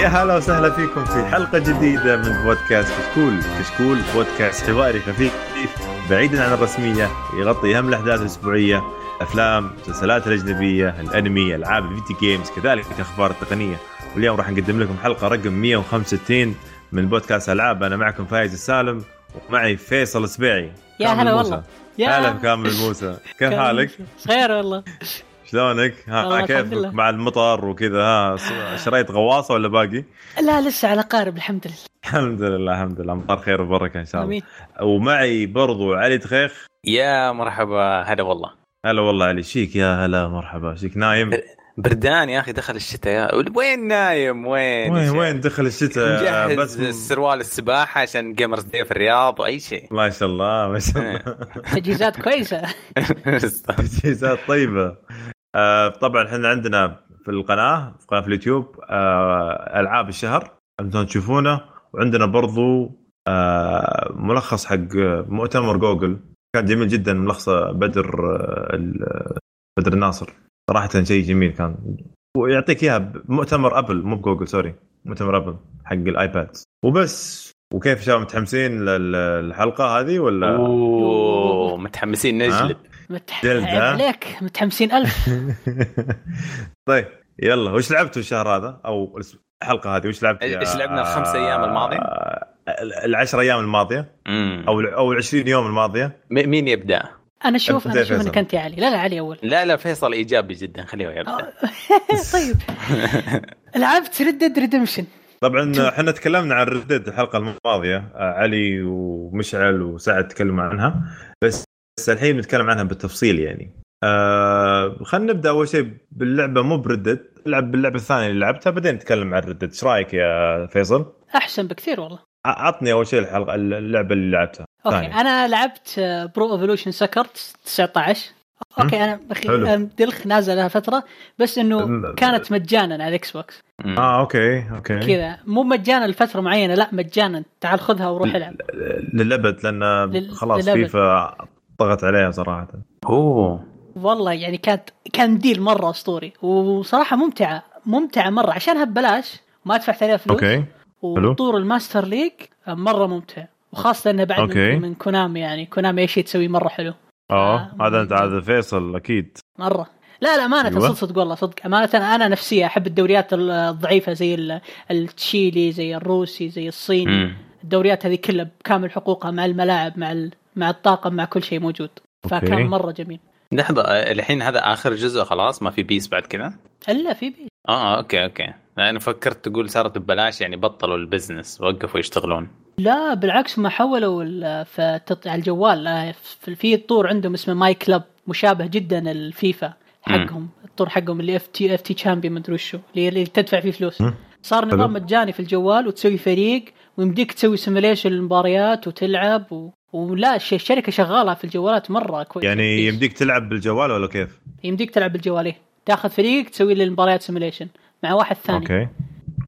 يا هلا وسهلا فيكم في حلقة جديدة من بودكاست كشكول. كشكول بودكاست حواري خفيف بعيدا عن الرسمية يغطي أهم الأحداث الأسبوعية أفلام مسلسلات الأجنبية الأنمي ألعاب الفيديو games كذلك أخبار التقنية واليوم راح نقدم لكم حلقة رقم 165 من بودكاست ألعاب. أنا معكم فايز السالم ومعي فيصل السبيعي. يا كامل هلا. والله. يا هلا بكامل موسى. كيف حالك؟ خير والله. شلونك؟ ها لله. مع المطر وكذا؟ ها شريت غواصة ولا باقي؟ لا لسه على قارب الحمد لله. الحمد لله الحمد لله. مطر خير وبركة إن شاء الله. آمين. ومعي برضو علي تخيخ. يا مرحبا هلا والله. هلا والله علي شيك؟ يا هلا مرحبا. شيك نايم؟ بردان يا أخي دخل الشتاء. يا وين نايم؟ وين؟ وين وين دخل الشتاء؟ مجهز بس بس سروال السباحة عشان Gamers Day في الرياض واي شيء. ما شاء الله ما شاء الله. تجهيزات كويسة. تجهيزات طيبة. آه طبعا إحنا عندنا في القناة في قناة في اليوتيوب آه ألعاب الشهر أنتم تشوفونه. وعندنا برضو آه ملخص حق مؤتمر جوجل. كان جميل جدا ملخص بدر آه ال- بدر الناصر صراحة شيء جميل كان. ويعطيك إياها بمؤتمر أبل مو بجوجل sorry. مؤتمر أبل حق الآيباد. وبس. وكيف شباب متحمسين للحلقة هذه ولا؟ أوه متحمسين نجلد متح... جلد، عيب ها؟ عليك متحمسين ألف. طيب يلا وش لعبتوا الشهر هذا؟ أو الحلقة هذه وش لعبت إيش لعبنا؟ الخمس أيام الماضية؟ آه، العشر أيام الماضية؟ مم. أو أو ال 20 يوم الماضية؟ مين يبدأ؟ أنا أشوف أنا أشوف. إنك أنت يا علي. لا لا علي أول. لا لا فيصل إيجابي جدا. خليه يبدأ. طيب. لعبت Red Dead Redemption طبعا إحنا تكلمنا عن Red Dead الحلقة الماضية. آه، علي ومشعل وسعد تكلموا عنها. بس بس الحين بنتكلم عنها بالتفصيل يعني. آه خلينا نبدأ أول شيء باللعبة مو ب Red Dead. نلعب باللعبة الثانية اللي لعبتها بعدين نتكلم عن Red Dead. إيش رأيك يا فيصل؟ أحسن بكثير والله. ع- عطني أول شيء الحلقة اللعبة اللي لعبتها. أوكي ثانية. أنا لعبت Pro Evolution Soccer 19 أوكي أنا أخي دلخ نازل لها فترة بس إنه كانت مجانا على ال X box. آه أوكي أوكي. كذا. مو مجانا لفترة معينة لا مجانا. تعال خذها وروح العب. للأبد لأن خلاص للأبد. فيفا ضغط عليها صراحة. أوه. والله يعني كانت كان deal مرة أسطوري. وصراحة ممتعة ممتعة مرة. عشانها ببلاش ما دفعت عليها فلوس. أوكي. حلو. وطور ال Master League مرة ممتع. وخاصة إنه بعد أوكي. من, من كونامي يعني. كونامي إيش تسوي مرة حلو. آه آه، هذا أنت هذا فيصل أكيد. مرة. لا لا امانه أيوة. صدق صدق والله صدق. أمانة أنا نفسيا أحب الدوريات الضعيفة زي ال- التشيلي زي الروسي زي الصيني. الدوريات هذه كلها بكامل حقوقها مع الملاعب مع ال- مع الطاقم مع كل شيء موجود. فكان أوكي. مرة جميل. لحظة آه، الحين هذا آخر جزء خلاص؟ ما في PES بعد كذا؟ إلا في بي آه أوكي أوكي. أنا فكرت تقول صارت ببلاش يعني بطلوا ال business وقفوا يشتغلون. لا بالعكس ما حولوا ال- في تط- على الجوال. آه، في طور عندهم اسمه myClub مشابه جدا الفيفا حقهم. الطور حقهم اللي FUT FUT champion مدري وشو اللي, اللي تدفع فيه فلوس. مم. صار. نظام مجاني في الجوال وتسوي فريق ويمديك تسوي simulation للمباريات وتلعب و... ولا الش- الشركة شغالة في الجوالات مرة كويس يعني يمديك تلعب بالجوال ولا كيف؟ يمديك تلعب بالجوال إيه. تاخذ فريق تسوي له المباريات simulation مع واحد ثاني okay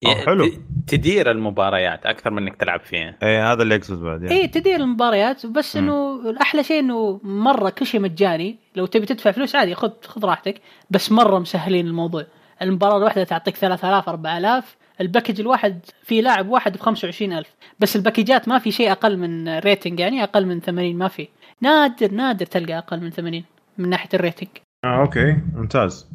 آه، حلو. تدير المباريات أكثر من إنك تلعب فيها إيه هذا اللي أقصد بعد يعني. اي تدير المباريات بس إنه الأحلى شيء إنه مرة كل شيء مجاني لو تبي تدفع فلوس عادي خذ خذ راحتك بس مرة مسهلين الموضوع المباراة الواحدة تعطيك 3000 4000 ال package الواحد في لاعب واحد ب 25000 بس ال packageات ما في شيء أقل من rating يعني أقل من 80 ما في. نادر نادر تلقى أقل من 80 من ناحية ال rating آه okay. ممتاز.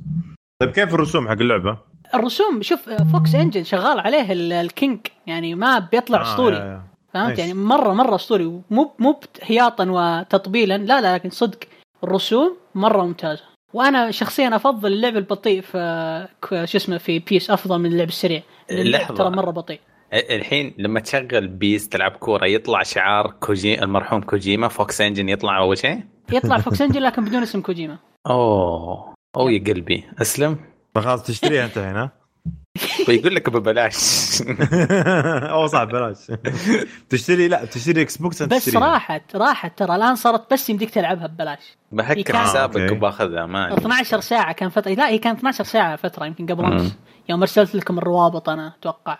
طيب كيف الرسوم حق اللعبة؟ الرسوم شوف Fox Engine شغال عليه ال- ال king يعني ما بيطلع آه، اسطوري يا. فهمت. يعني مرة مرة اسطوري مو مو هياط وتطبيل لا لا لكن صدق الرسوم مرة ممتازة. وأنا شخصيا افضل اللعب البطيء في شو اسمه في بيس افضل من اللعب السريع. اللعب لحظة. ترى مرة بطيء. الحين لما تشغل بيس تلعب كورة يطلع شعار كوجي المرحوم كوجيما Fox Engine يطلع أول شيء؟ يطلع Fox Engine لكن بدون اسم كوجيما. أوه اوه يا قلبي. أسلم. فخلاص تشتريها أنت هنا ويقول لك ببلاش. أو صح ببلاش. تشتري لا تشتري إكس بوكس بس. راحت راحت ترى. الآن صارت بس يمديك تلعبها ببلاش. بهكر حسابك. وباخذها ما عندي 12 ساعة كان فترة لا هي كانت 12 ساعة فترة يمكن قبل. أمس. يوم أرسلت لكم الروابط أنا أتوقع.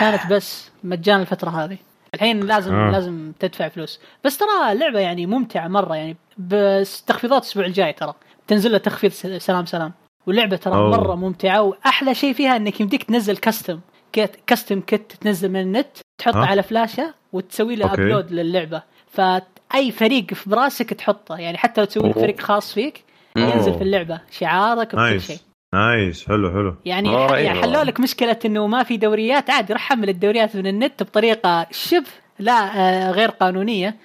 كانت بس مجانا الفترة هذه. الحين لازم آه. آه. لازم تدفع فلوس. بس ترى اللعبة يعني ممتعة مرة يعني. بس تخفيضات الأسبوع الجاي ترى. تنزل له تخفيض سلام سلام. واللعبه ترى أوه. مرة ممتعة وأحلى شيء فيها إنك يمديك تنزل custom kit custom kit تنزل من النت تحطه ها؟ على فلاشة وتسوي له. upload للعبة فأي فريق في براسك تحطه يعني حتى لو تسوي لك. فريق خاص فيك. ينزل في اللعبة شعارك وكل شيء نايس نايس حلو حلو يعني رهيب يعني. حلوا لك مشكلة إنه ما في دوريات عادي روح حمل الدوريات من النت بطريقة شبه لا آه، غير قانونية.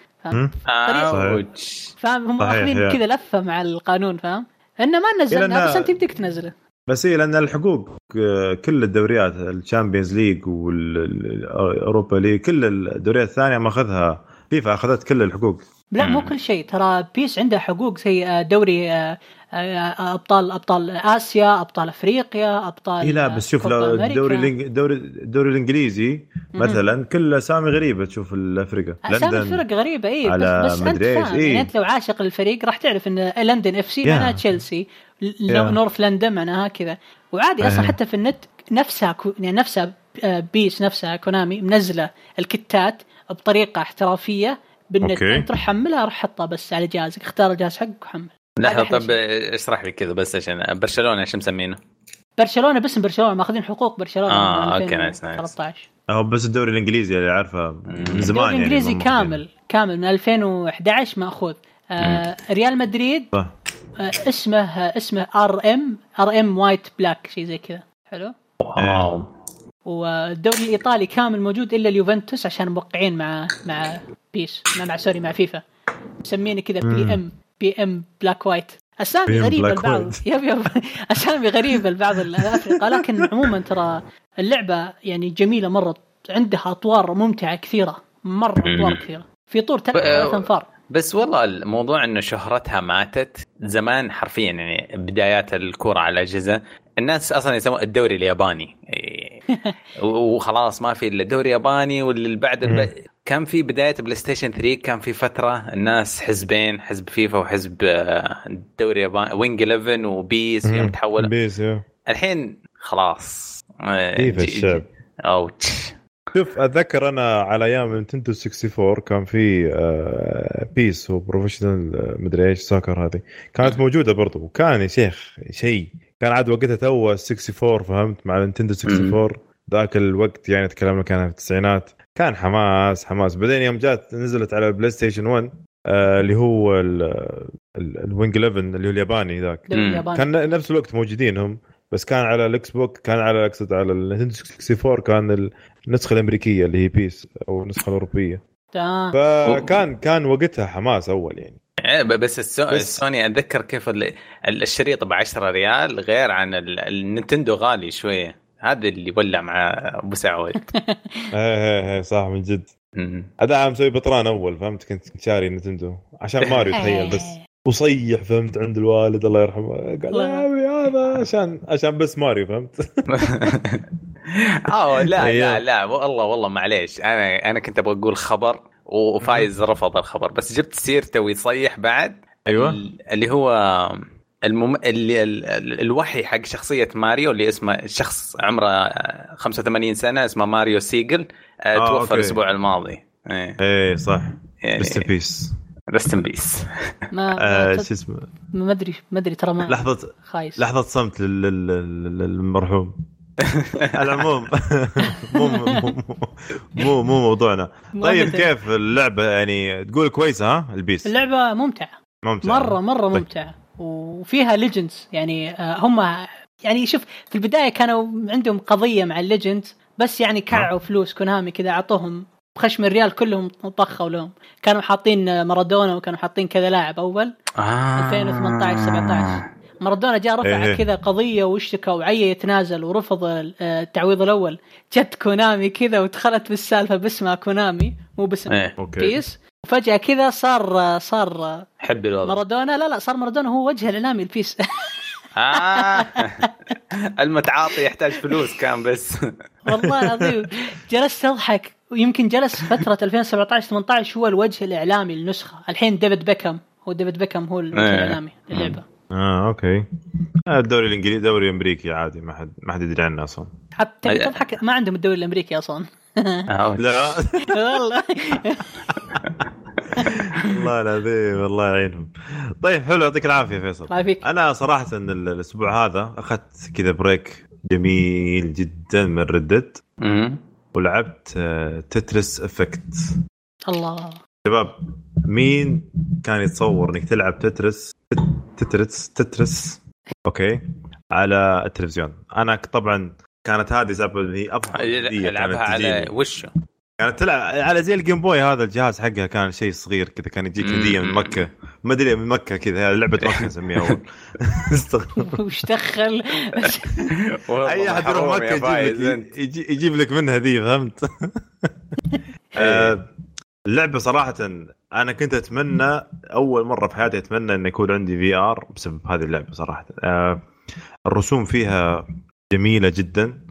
ouch فاهم هم ماخذين يا. كذا لفة مع القانون فاهم انه ما نزلنا بس أنت يمديك تنزله. بس هي لأن الحقوق آه، كل الدوريات ال Champions League وال Europa League كل الدوريات الثانية ماخذها فيفا أخذت كل الحقوق. لا مو. كل شيء. ترى بيس عنده حقوق زي آه، دوري آه، أبطال أبطال آسيا أبطال أفريقيا أبطال اي لا بس شوف لو. الدوري الدوري الدوري الإنجليزي. مثلا كل أسامي غريبة تشوف الأفريقيا أسامي الفرق غريبة اي بس, بس أنت فاهم إيه. يعني أنت لو عاشق للفريق راح تعرف إن لندن FC. معناها تشيلسي. North London معناها كذا وعادي أصلا. حتى في النت نفسها كو يعني نفسها آه، بيس نفسها كونامي منزلة ال kitات بطريقة احترافية بالنت okay. أنت روح حملها روح حطها بس على جهازك اختار الجهاز حقك وحمل لحظه طب اشرح لي كذا بس عشان برشلونة إيش مسمينه؟ برشلونة باسم برشلونة ماخذين حقوق برشلونة آه، من okay، nice، nice. 2013 هو بس الدوري الإنجليزي اللي عارفه من زمان الدوري يعني الإنجليزي ما- كامل كامل من 2011 مأخوذ. آه ريال مدريد آه اسمه آه اسمه RM RM white black شيء زي كذا. حلو؟ wow. والدوري الإيطالي كامل موجود إلا اليوفنتوس عشان موقعين مع مع بيس مع, مع sorry مع فيفا. مسمينه كذا PM. PM black white أسامي غريبة البعض. yep yep. أسامي غريبة البعض الأفرقة لكن عموما ترى اللعبة يعني جميلة مرة. عندها أطوار ممتعة كثيرة. مرة أطوار. كثيرة. في طور ثلاث انفار بس والله الموضوع إنه شهرتها ماتت زمان حرفيا يعني بدايات الكورة على الاجهزه الناس أصلا يسمون الدوري الياباني. وخلاص ما في إلا الدوري الياباني واللي بعد. كان في بداية بلاي ستيشن 3 كان في فترة الناس حزبين حزب فيفا وحزب آه، الدوري الياباني Winning 11 وبيس يوم تحول. بيس. الحين خلاص. آه، فيفا جي- الشعب؟ ouch. شوف أتذكر أنا على أيام نينتندو 64 كان في آه، بيس و professional آه، مدري إيش soccer هذه. كانت موجودة برضو. وكان يا شيخ شيء. كان عاد وقتها تو 64 فهمت؟ مع نينتندو 64 ذاك الوقت يعني اتكلم كان في التسعينات. كان حماس حماس. بعدين يوم جات نزلت على البلاي ستيشن 1 آه، اللي هو ال Winning 11 اللي هو الياباني ذاك. كان نفس الوقت موجودين هم بس كان على الاكس بوك كان على اقصد على النينتندو 64 كان النسخة الأمريكية اللي هي بيس أو النسخة الأوروبية. تمام. فكان كان وقتها حماس أول يعني. إيه، بس السو... بس- السوني أتذكر كيف ال... ال- الشريط ب 10 ريال غير عن ال... النينتندو غالي شوية. هذا اللي ولع مع أبو سعود. إيه إيه إيه صح من جد. هذا مسوي بطران أول فهمت؟ كنت شاري نينتندو عشان ماريو تخيل بس. وصيح فهمت؟ عند الوالد الله يرحمه. قال. يا أبي هذا عشان عشان بس ماريو فهمت؟ آه لا لا. لا والله والله معليش. أنا أنا كنت أبغى أقول خبر وفايز رفض الخبر. بس جبت سيرته ويصيح بعد. ال- اللي هو المم... اللي ال... ال- الوحي حق شخصية ماريو اللي اسمه شخص عمره 85 سنة اسمه ماريو سيجل آه آه، توفى أوكي. الأسبوع الماضي. إيه. إيه صح. يعني بس peace rest in peace ما ما- شو اسمه؟ ما ادري ما ادري ترى ما لحظة خايس. لحظة صمت لل- لل- لل- للمرحوم. على العموم مو مو مو مو موضوعنا. طيب. كيف اللعبة؟ يعني تقول كويسة ها ال PES؟ اللعبة ممتعة. ممتع مرة مرة طيب. ممتعة. وفيها legends يعني آه، هم يعني شوف في البداية كانوا عندهم قضية مع ال legends بس يعني كعوا فلوس Konami كذا أعطوهم بخشم الريال كلهم طخوا لهم. كانوا حاطين مارادونا وكانوا حاطين كذا لاعب أول آه. 2018 17 مارادونا جاء رفع إيه. كذا قضية واشتكى وعي يتنازل ورفض آه، التعويض الأول. جت Konami كذا ودخلت بالسالفة باسمها Konami مو باسم أوكي. PES وفجأة كذا صار صار حب الوضع. مارادونا. لا لا صار مارادونا هو وجه الاعلامي ال PES آه. المتعاطي يحتاج فلوس كان بس. والله العظيم. جلست أضحك. ويمكن جلس فترة 2017 18 هو الوجه الإعلامي للنسخة. الحين ديفيد بيكهام. هو ديفيد بيكهام هو الوجه إيه. الإعلامي للعبة. آه أوكي. آه، الدوري الإنجليزي دوري أمريكي عادي ما حد ما حد يدري عنه أصلا. حتى تضحك؟ ما عندهم الدوري الأمريكي أصلا. لا. والله. والله العظيم الله يعينهم. طيب حلو يعطيك العافية فيصل. الله أنا صراحة إن ال- الأسبوع هذا أخذت كذا break جميل جدا من مم. ولعبت آه، Tetris Effect الله. شباب مين كان يتصور إنك تلعب Tetris Tetris Tetris أوكي. على التلفزيون. أنا طبعا كانت هذه سبب هي أفضل كانت على. وشه كانت تلعب على زي ال Game Boy هذا الجهاز حقها كان شيء صغير كذا كان يجيك هدية من. مكة. ما أدري من مكة كذا لعبة مكة نسميها اول وش دخل؟ أي أحد يروح مكة يجيب لك يجي- يجيب لك منها هدية فهمت؟ آه، اللعبة صراحة أنا كنت أتمنى أول مرة في حياتي أتمنى إنه يكون عندي VR بسبب هذه اللعبة صراحة. آه، الرسوم فيها جميلة جدا.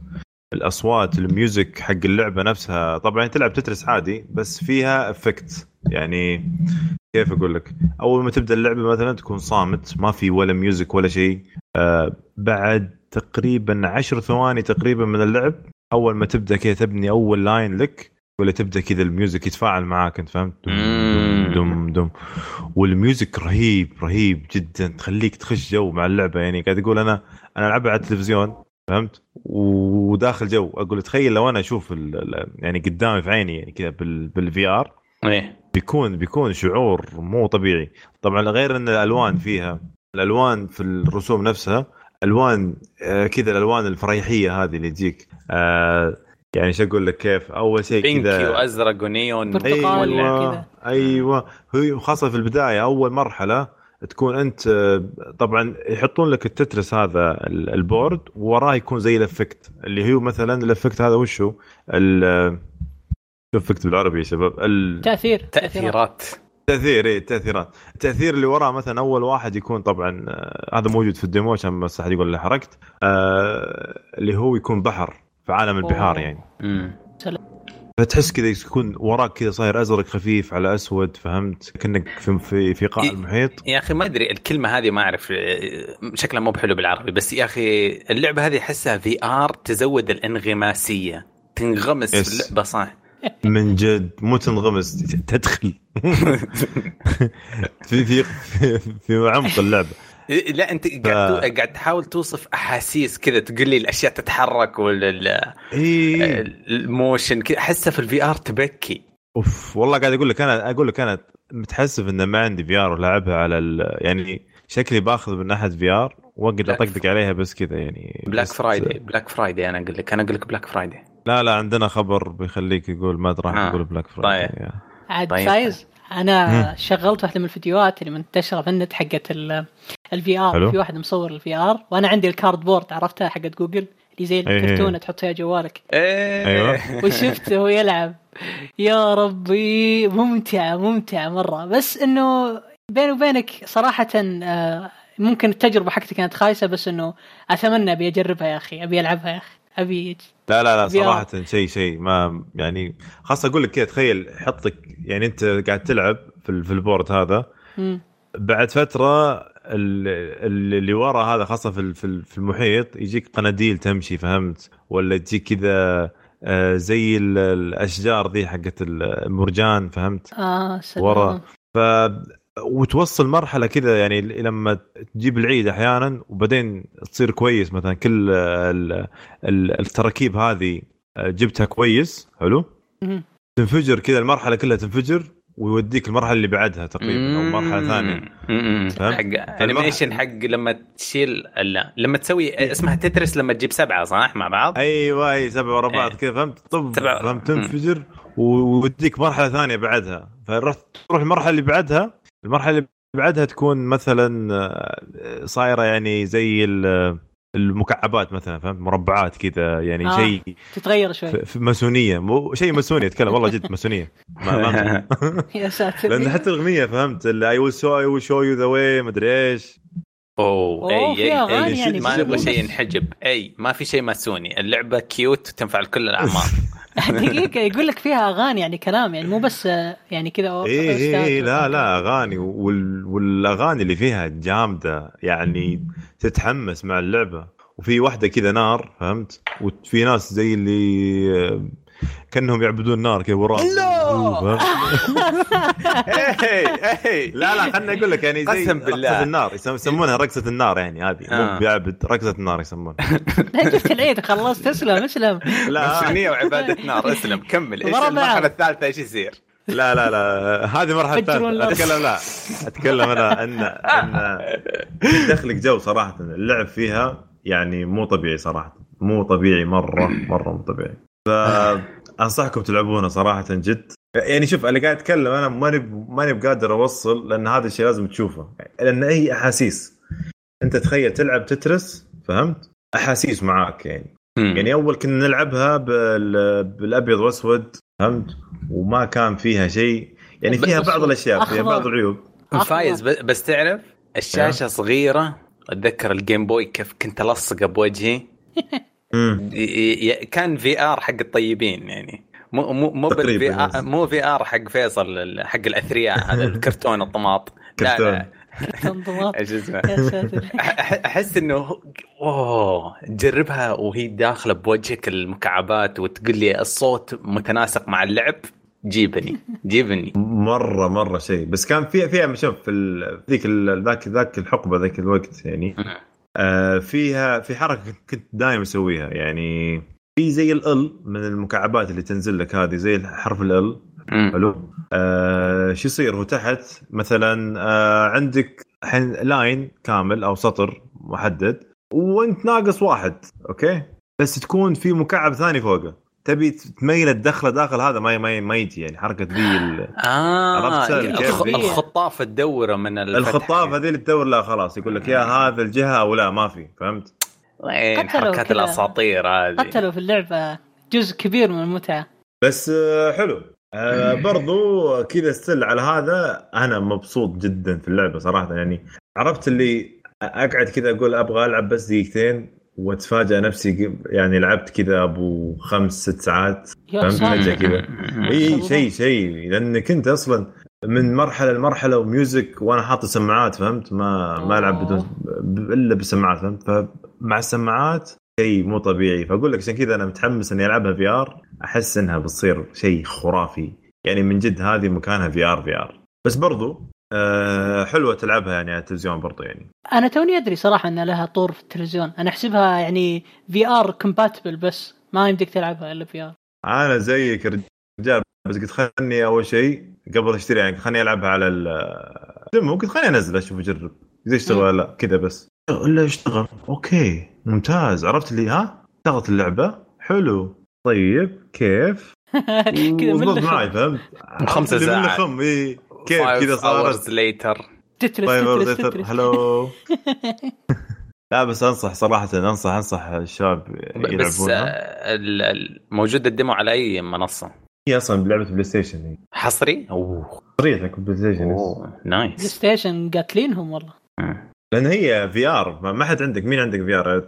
الأصوات ال music حق اللعبة نفسها طبعا تلعب Tetris عادي بس فيها effect يعني كيف أقول لك؟ أول ما تبدأ اللعبة مثلا تكون صامت ما في ولا music ولا شيء. آه بعد تقريبا عشر ثواني تقريبا من اللعب أول ما تبدأ كذا تبني أول line لك ولا تبدأ كذا ال music يتفاعل معاك أنت فهمت؟ دم. دم دم. وال music رهيب رهيب جدا تخليك تخش جو مع اللعبة. يعني قاعد أقول أنا أنا ألعبها على التلفزيون فهمت؟ وداخل جو. أقول تخيل لو أنا أشوف يعني قدامي في عيني يعني كذا بال VR إيه. بيكون بيكون شعور مو طبيعي. طبعا غير إن الألوان فيها الألوان في الرسوم نفسها ألوان آه، كذا الألوان الفريحية هذه اللي تجيك. آه، يعني شو أقول لك كيف؟ أول شيء pinky كذا وازرق ونيون برتقالي. كذا. أيوه. هي خاصة في البداية أول مرحلة تكون أنت طبعا يحطون لك ال Tetris هذا ال- ال board ووراه يكون زي ال effect. اللي هو مثلا ال effect هذا وشو ال- شو effect بالعربي يا شباب؟ ال- تأثير. تأثيرات. تأثير إيه التاثيرات التأثير اللي وراه مثلا أول واحد يكون طبعا آه، هذا موجود في ال demo عشان بس أحد يقول اللي حرقت آه اللي هو يكون بحر في عالم البحار. يعني. فتحس كذا يكون وراك كذا صاير أزرق خفيف على أسود فهمت؟ كأنك في في, في قاع. المحيط. يا أخي ما أدري الكلمة هذه ما أعرف شكلها مو بحلو بالعربي بس يا أخي اللعبة هذه أحسها VR تزود الانغماسية. تنغمس. في اللعبة صح؟ من جد مو تنغمس تدخل. في في في, في عمق اللعبة. لا أنت قاعد تو- قاعد تحاول توصف أحاسيس كذا تقول لي الأشياء تتحرك ولا ال- اي ال motion كذا. أحسها في ال VR تبكي. أوف والله قاعد أقول لك أنا أقول لك أنا متحسف انه ما عندي VR ولعبها على ال... يعني شكلي باخذ من ناحيه VR واقدر black أطقطق عليها بس كذا يعني Black Friday Black Friday أنا أقول لك أنا أقول لك Black Friday لا لا عندنا خبر بيخليك يقول ما راح آه. تقول Black Friday طيب. عاد طيب. فايز؟ أنا مم. شغلت واحدة من الفيديوهات اللي منتشرة في النت حقت ال VR حلو. في واحد مصور ال VR وأنا عندي ال Cardboard عرفتها حقت جوجل اللي زي إيه. الكرتونة تحط فيها جوالك إيه أيوة. وشفته وهو يلعب يا ربي ممتعه ممتعه مرة بس إنه بيني وبينك صراحة آه، ممكن التجربة حقتي كانت خايسة بس إنه أتمنى أبي أجربها يا أخي أبي ألعبها يا أخي أبي لا لا لا. صراحة شيء شيء ما يعني خاصة أقول لك كذا تخيل حطك يعني أنت قاعد تلعب في, في البورد هذا مم. بعد فترة ال- ال- اللي ورا هذا خاصة في في ال- في المحيط يجيك قناديل تمشي فهمت ولا تجيك كذا آه، زي ال- الأشجار ذي حقت المرجان فهمت آه سلام ورا. ف وتوصل مرحلة كذا يعني لما تجيب العيد أحيانا وبعدين تصير كويس مثلا كل ال- ال- التراكيب هذه جبتها كويس حلو. تنفجر كذا المرحلة كلها تنفجر ويوديك المرحلة اللي بعدها تقريبا أو مرحلة ثانية؟ حق animation حق لما تشيل لا لما تسوي اسمها Tetris لما تجيب سبعة صح مع بعض؟ أيوه أي سبعة ورا بعض إيه. كذا فهمت طب سبعة. فهمت تنفجر ويوديك مرحلة ثانية بعدها فرحت تروح المرحلة اللي بعدها المرحلة اللي بعدها تكون مثلا آه، صايرة يعني زي ال- المكعبات مثلا فهمت؟ مربعات كذا يعني آه. شيء تتغير شوي. ماسونيه مو شيء ماسوني أتكلم. والله جد ماسونيه ما ما يا ساتر. لأن حتى الأغنية فهمت؟ I will show I will show you the way مدري إيش. أوه أوه، أي أي اي يعني ما نبغى. شيء ينحجب. أي ما في شيء ماسوني. اللعبة cute تنفع لكل الأعمار. دقيقة يقول لك فيها اغاني يعني كلام يعني مو بس يعني كذا إيه إيه إيه لا لا اغاني وال... والأغاني اللي فيها جامدة. يعني تتحمس مع اللعبة. وفي واحدة كذا نار فهمت؟ وفي ناس زي اللي كأنهم يعبدون نار كذا وراء. لا. لا لا خليني أقول لك يعني زي قسم بالله. رقصة النار يسم- يسمونها رقصة النار يعني هذه. آه. مو بيعبد رقصة النار يسمونها. لا جبت العيد خلصت اسلم اسلم. لا. سنية وعبادة نار اسلم كمل. إيش بعد. الثالثة؟ إيش يصير؟ لا لا لا. هذه ثالثة. النار. أتكلم لا. أتكلم أنا ان ان تدخلك جو صراحة. اللعب فيها يعني مو طبيعي صراحة. مو طبيعي مرة مرة مو طبيعي. فانصحكم تلعبونه صراحة جد. يعني شوف أنا قاعد أتكلم أنا ماني ماني بقادر أوصل لأن هذا الشيء لازم تشوفه. لأن هي أحاسيس أنت تخيل تلعب Tetris فهمت؟ أحاسيس معاك يعني. يعني أول كنا نلعبها بال... بالأبيض وأسود فهمت؟ وما كان فيها شيء. يعني فيها بعض الأشياء فيها. بعض العيوب. فايز بس تعرف الشاشة صغيرة أتذكر ال Game Boy كيف كنت ألصقه بوجهي؟ ي- ي- كان VR حق الطيبين يعني. مو مو مو بال V بس. R مو VR حق فيصل ال- حق الأثرياء هذا الكرتون الطماط. لا لا. أحس إنه أوه تجربها وهي داخلة بوجهك المكعبات وتقول لي الصوت متناسق مع اللعب جيبني جيبني. مرة مرة شيء. بس كان فيها فيها شوف في ذيك ال- ذاك ذاك الحقبة ذاك الوقت يعني. فيها في حركة كنت دائما أسويها. يعني في زي ال من المكعبات اللي تنزل لك هذه زي حرف ال. حلو. آه شو يصير؟ هو تحت مثلا آه عندك الحين لاين كامل أو سطر محدد وانت ناقص واحد أوكي؟ بس تكون في مكعب ثاني فوقه. تبي تميل الدخلة داخل هذا ما ما ما يجي يعني حركة ذي ال- آه عرفت كيف؟ الخ- الخطاف الدورة من الفتح. الخطاف هذه اللي تدور لا خلاص يقول لك يا هذا الجهة أو لا ما في فهمت؟ وين قتلوا حركات. الأساطير هذه قتلوا في اللعبة جزء كبير من المتعة بس آه، حلو آه، برضو كذا still على هذا أنا مبسوط جدا في اللعبة صراحة يعني عرفت اللي أقعد كذا أقول أبغى ألعب بس دقيقتين واتفاجئ نفسي يعني لعبت كذا أبو خمس ست ساعات. فهمت؟ حاجة كذا. إي شيء شيء لانك انت أصلا من مرحلة لمرحلة و music وأنا حاطط سماعات فهمت؟ ما ما ألعب بدون إلا بسماعات فهمت؟ فمع السماعات شيء مو طبيعي. فأقول لك عشان كذا أنا متحمس إني ألعبها VR. أحس إنها بتصير شيء خرافي. يعني من جد هذه مكانها VR VR. بس برضو آه حلوة تلعبها يعني على التلفزيون برضو يعني. أنا توني أدري صراحة إن لها طور في التلفزيون. أنا أحسبها يعني VR compatible بس ما يمديك تلعبها إلا VR أنا زيك رجال بس قلت خلني أول شيء قبل أشتري يعني خلني ألعبها على ال قلت خليني أنزل أشوف اجرب إذا اشتغل ولا لأ كذا بس. إلا اشتغل. أوكي ممتاز. عرفت اللي ها؟ اشتغلت اللعبة. حلو. طيب كيف؟ كذا من معي فهمت خمسة من ساعات. الخم إيه. كيف كذا صارت؟ ليتر تترس طيب تترس هلو لا بس أنصح صراحة أنصح أنصح الشباب بس يلعبونها. آه، ال- ال- موجود الديمو على أي منصة؟ هي أصلا بلعبة بلاي ستيشن هي. حصري؟ أوه. صريح بلاي ستيشن. أوه بلاي نايس ستيشن قاتلينهم والله. لأن هي في ار ما حد عندك مين عندك في ار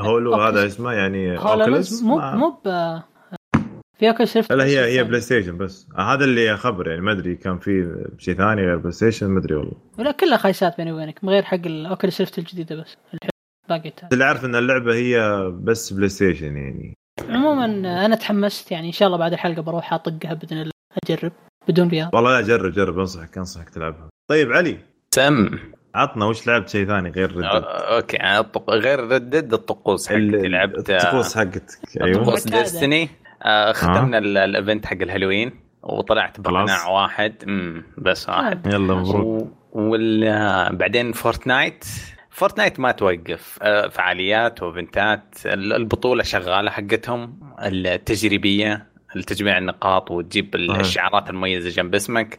هولو. هذا اسمه يعني اوكيوليس مو مو في أوكي شفت لا هي هي بلاي ستيشن بس. هذا اللي خبر يعني ما أدري كان في شيء ثاني غير بلاي ستيشن ما أدري والله. ولا كلها خايسات بيني وبينك من غير حق الاوكي شفت الجديدة بس. باقي اللي عارف إن اللعبة هي بس بلاي ستيشن يعني. عموما أنا تحمست يعني إن شاء الله بعد الحلقة بروح أطقها بإذن الله أجرب بدون VR والله لا جرب جرب أنصحك أنصحك تلعبها. طيب علي. سم. عطنا وش لعبت شيء ثاني غير آه، Red Dead okay الطق- غير Red Dead الطقوس حقتي لعبت آه، الطقوس حقتك أيوه. طقوس. Destiny ختمنا ال- ال event حق الهالوين وطلعت بقناع. واحد. امم بس واحد. يلا مبروك. وبعدين Fortnite Fortnite ما توقف. آه، فعاليات وايفنتات ال- البطولة شغالة حقتهم. التجريبية التجميع النقاط وتجيب. الشعارات المميزة جنب اسمك.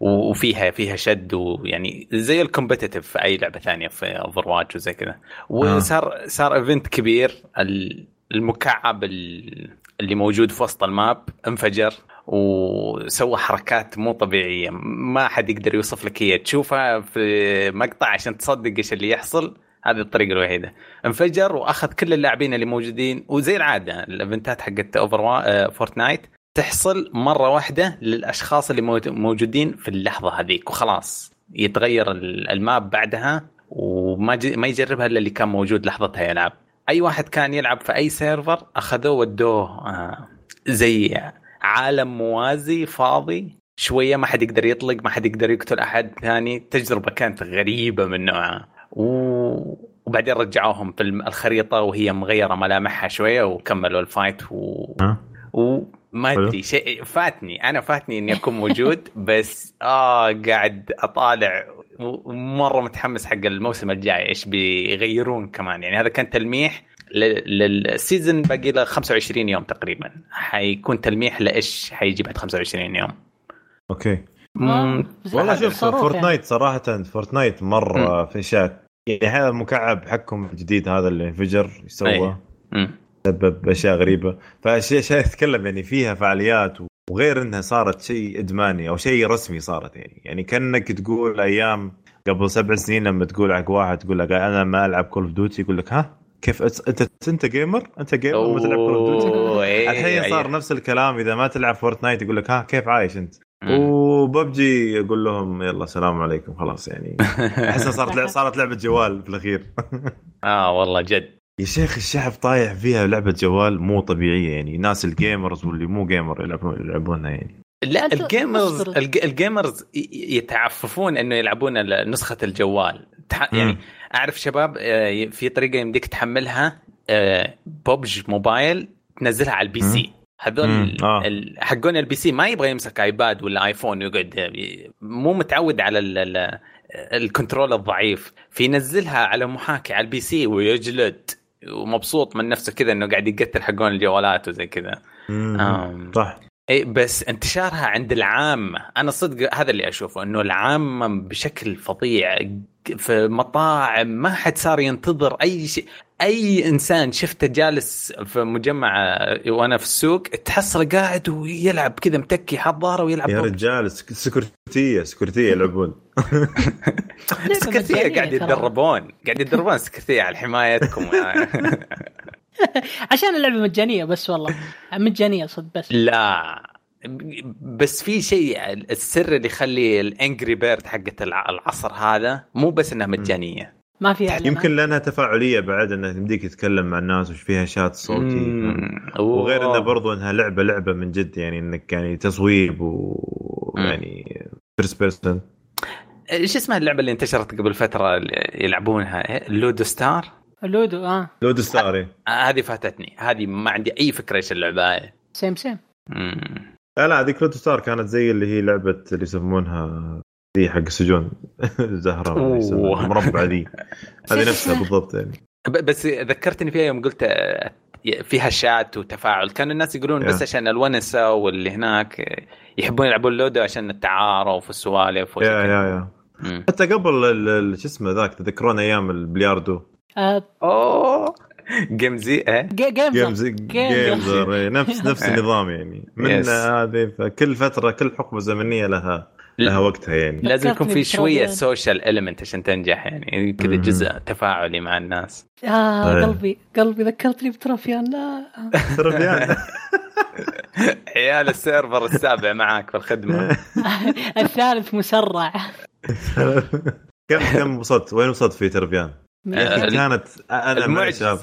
وفيها فيها شد ويعني زي ال competitive في أي لعبة ثانية في Overwatch وزي كذا. وصار صار event كبير. ال- المكعب ال- اللي موجود في وسط ال map انفجر وسوى حركات مو طبيعية. ما حد يقدر يوصف لك هي. تشوفها في مقطع عشان تصدق إيش اللي يحصل. هذه الطريقة الوحيدة. انفجر وأخذ كل اللاعبين اللي موجودين. وزي العادة الإيفنتات حقت Over wa... Fortnite تحصل مرة واحدة للأشخاص اللي موجودين في اللحظة هذيك. وخلاص يتغير ال- ال map بعدها وما. ما يجربها إلا اللي كان موجود لحظتها يلعب أي واحد كان يلعب في أي server أخذوه ودوه آه زي عالم موازي فاضي شوية ما حد يقدر يطلق ما حد يقدر يقتل أحد ثاني تجربة كانت غريبة من نوعها و... وبعدين رجعوهم في الخريطة وهي مغيرة ملامحها شوية وكملوا ال fight و... ها؟ حلو. أدري شيء فاتني. أنا فاتني إني أكون موجود بس آه قاعد أطالع ومره متحمس حق الموسم الجاي إيش بيغيرون كمان. يعني هذا كان تلميح ل- لل season باقي له 25 يوم تقريبا. حيكون تلميح لإيش حيجي بعد 25 يوم. okay. والله شوف تصرف يعني. Fortnite صراحة Fortnite مرة في أشياء يعني هذا المكعب حقهم الجديد هذا اللي انفجر سوى أي. مم. سبب أشياء غريبة. فاشياء أشياء تتكلم يعني فيها فعاليات وغير إنها صارت شيء إدماني أو شيء رسمي صارت يعني. يعني كأنك تقول أيام قبل سبع سنين لما تقول حق واحد تقول لك أنا ما ألعب Call of Duty يقول لك ها؟ كيف انت أنت gamer أنت gamer ما تلعب Call of Duty أوه، إيه، الحين صار إيه. نفس الكلام إذا ما تلعب Fortnite يقول لك ها كيف عايش أنت. وببجي يقول لهم يلا السلام عليكم خلاص يعني. احس إنها صارت صارت لعبة جوال في الأخير. آه والله جد. يا شيخ الشعب طايح فيها لعبة جوال مو طبيعية يعني. ناس ال gamers واللي مو gamer يلعبون يلعبونها يعني. لا ال gamers ال gamers يتعففون إنه يلعبون نسخة الجوال. يعني مم. أعرف شباب آه، في طريقة يمديك تحملها آه، PUBG Mobile تنزلها على ال PC. هذول آه. حقون ال PC ما يبغى يمسك iPad ولا iPhone ويقعد ي- مو متعود على ال- ال- ال control الضعيف. فينزلها على محاكي على ال PC ويجلد. ومبسوط من نفسه كذا إنه قاعد يقتل حقون الجوالات وزي كذا. صح. اي بس انتشارها عند العامة. أنا صدق هذا اللي أشوفه إنه العامة بشكل فظيع. في مطاعم ما حد صار ينتظر أي شيء. أي إنسان شفته جالس في مجمع وأنا في السوق تحصله قاعد ويلعب كذا متكي حاط ظهره ويلعب يا. رجال سك- سكرتية سكرتية يلعبون. سكرتية قاعد. يتدربون قاعد يتدربون سكرتية على حمايتكم. عشان اللعبة مجانية بس والله. مجانية صدق بس. لا. بس في شيء السر اللي يخلي الانجري بيرد حقت الع- العصر هذا مو بس إنها مجانية. ما في إعلانات. يمكن لأنها تفاعلية بعد انها تمديك تتكلم مع الناس وش فيها شات صوتي. وغير إنه. برضو إنها لعبة لعبة من جد يعني إنك يعني تصويب. ويعني first person إيش اسمها اللعبة اللي انتشرت قبل فترة اللي يلعبونها Ludo Star Ludo آه Ludo Star آه، هذه فاتتني هذه ما عندي أي فكرة إيش اللعبة هاي same same مم. لا لا هذيك Ludo Star كانت زي اللي هي لعبة اللي يسمونها دي حق السجون زهرة المربع ذي. هذه نفسها بالضبط يعني. بس ذكرتني فيها يوم قلت آه، فيها شات وتفاعل. كان الناس يقولون بس. عشان الونسة واللي هناك يحبون يلعبون لودو عشان التعارف والسوالف يا. يا يا. حتى قبل شو اسمه ذاك تذكرون أيام البلياردو؟ آه أوه. جيم زي إيه؟ جي- جيمز جيمز جيمز. جيمزر إيه، نفس نفس النظام يعني. من. هذه فكل فترة كل حقبة زمنية لها. لها وقتها يعني لازم يكون في شوية. social element عشان تنجح يعني كذا. جزء تفاعلي مع الناس آه طيب. قلبي قلبي ذكرتني ب Travian لا ترى عيال ال server السابع معاك في الخدمة الثالث مسرع كم كم وصلت وين وصلت في؟ يا أخي ال- كانت أنا المعجزة.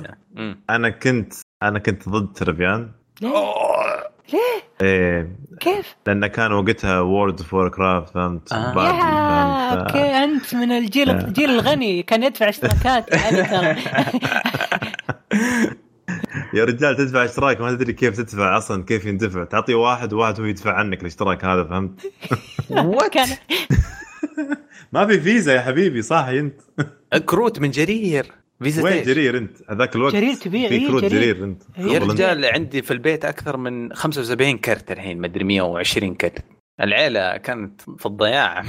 أنا كنت أنا كنت ضد Travian ليه؟ أوه. إيه كيف؟ لأن كان وقتها World of Warcraft فهمت آه. يا فهمت؟ ف- okay أنت من الجيل الجيل الغني كان يدفع اشتراكات يعني ترى يا رجال تدفع اشتراك ما تدري كيف تدفع أصلا كيف يندفع تعطي واحد وواحد هو يدفع عنك الاشتراك هذا فهمت؟ كان ما في فيزا يا حبيبي صح أنت كروت من جرير فيزا وين. جرير أنت هذاك الوقت جرير تبيع، في إيه، كروت جرير. جرير أنت إيه. يا. رجال عندي في البيت أكثر من 75 كرت الحين مدري 120 كرت العيلة كانت في الضياع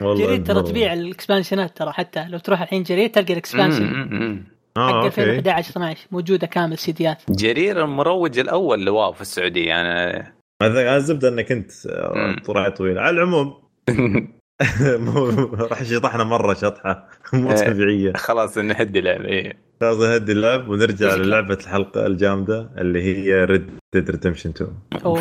والله جرير ترى. تبيع ال expansion ات ترى حتى لو تروح الحين جرير تلقى ال expansion مم. حق آه okay 2011 12 موجودة كامل سيديات جرير المروج الأول ل WoW في السعودية أنا هذا الزبدة إنك أنت مم. طلع طويل على العموم مو- راح شطحنا مرة شطحة مو إيه. طبيعية خلاص نهدي لعبه إيه. خلاص نهدي اللعب ونرجع. للعبة الحلقة الجامدة اللي هي Red Dead Redemption 2 أوه.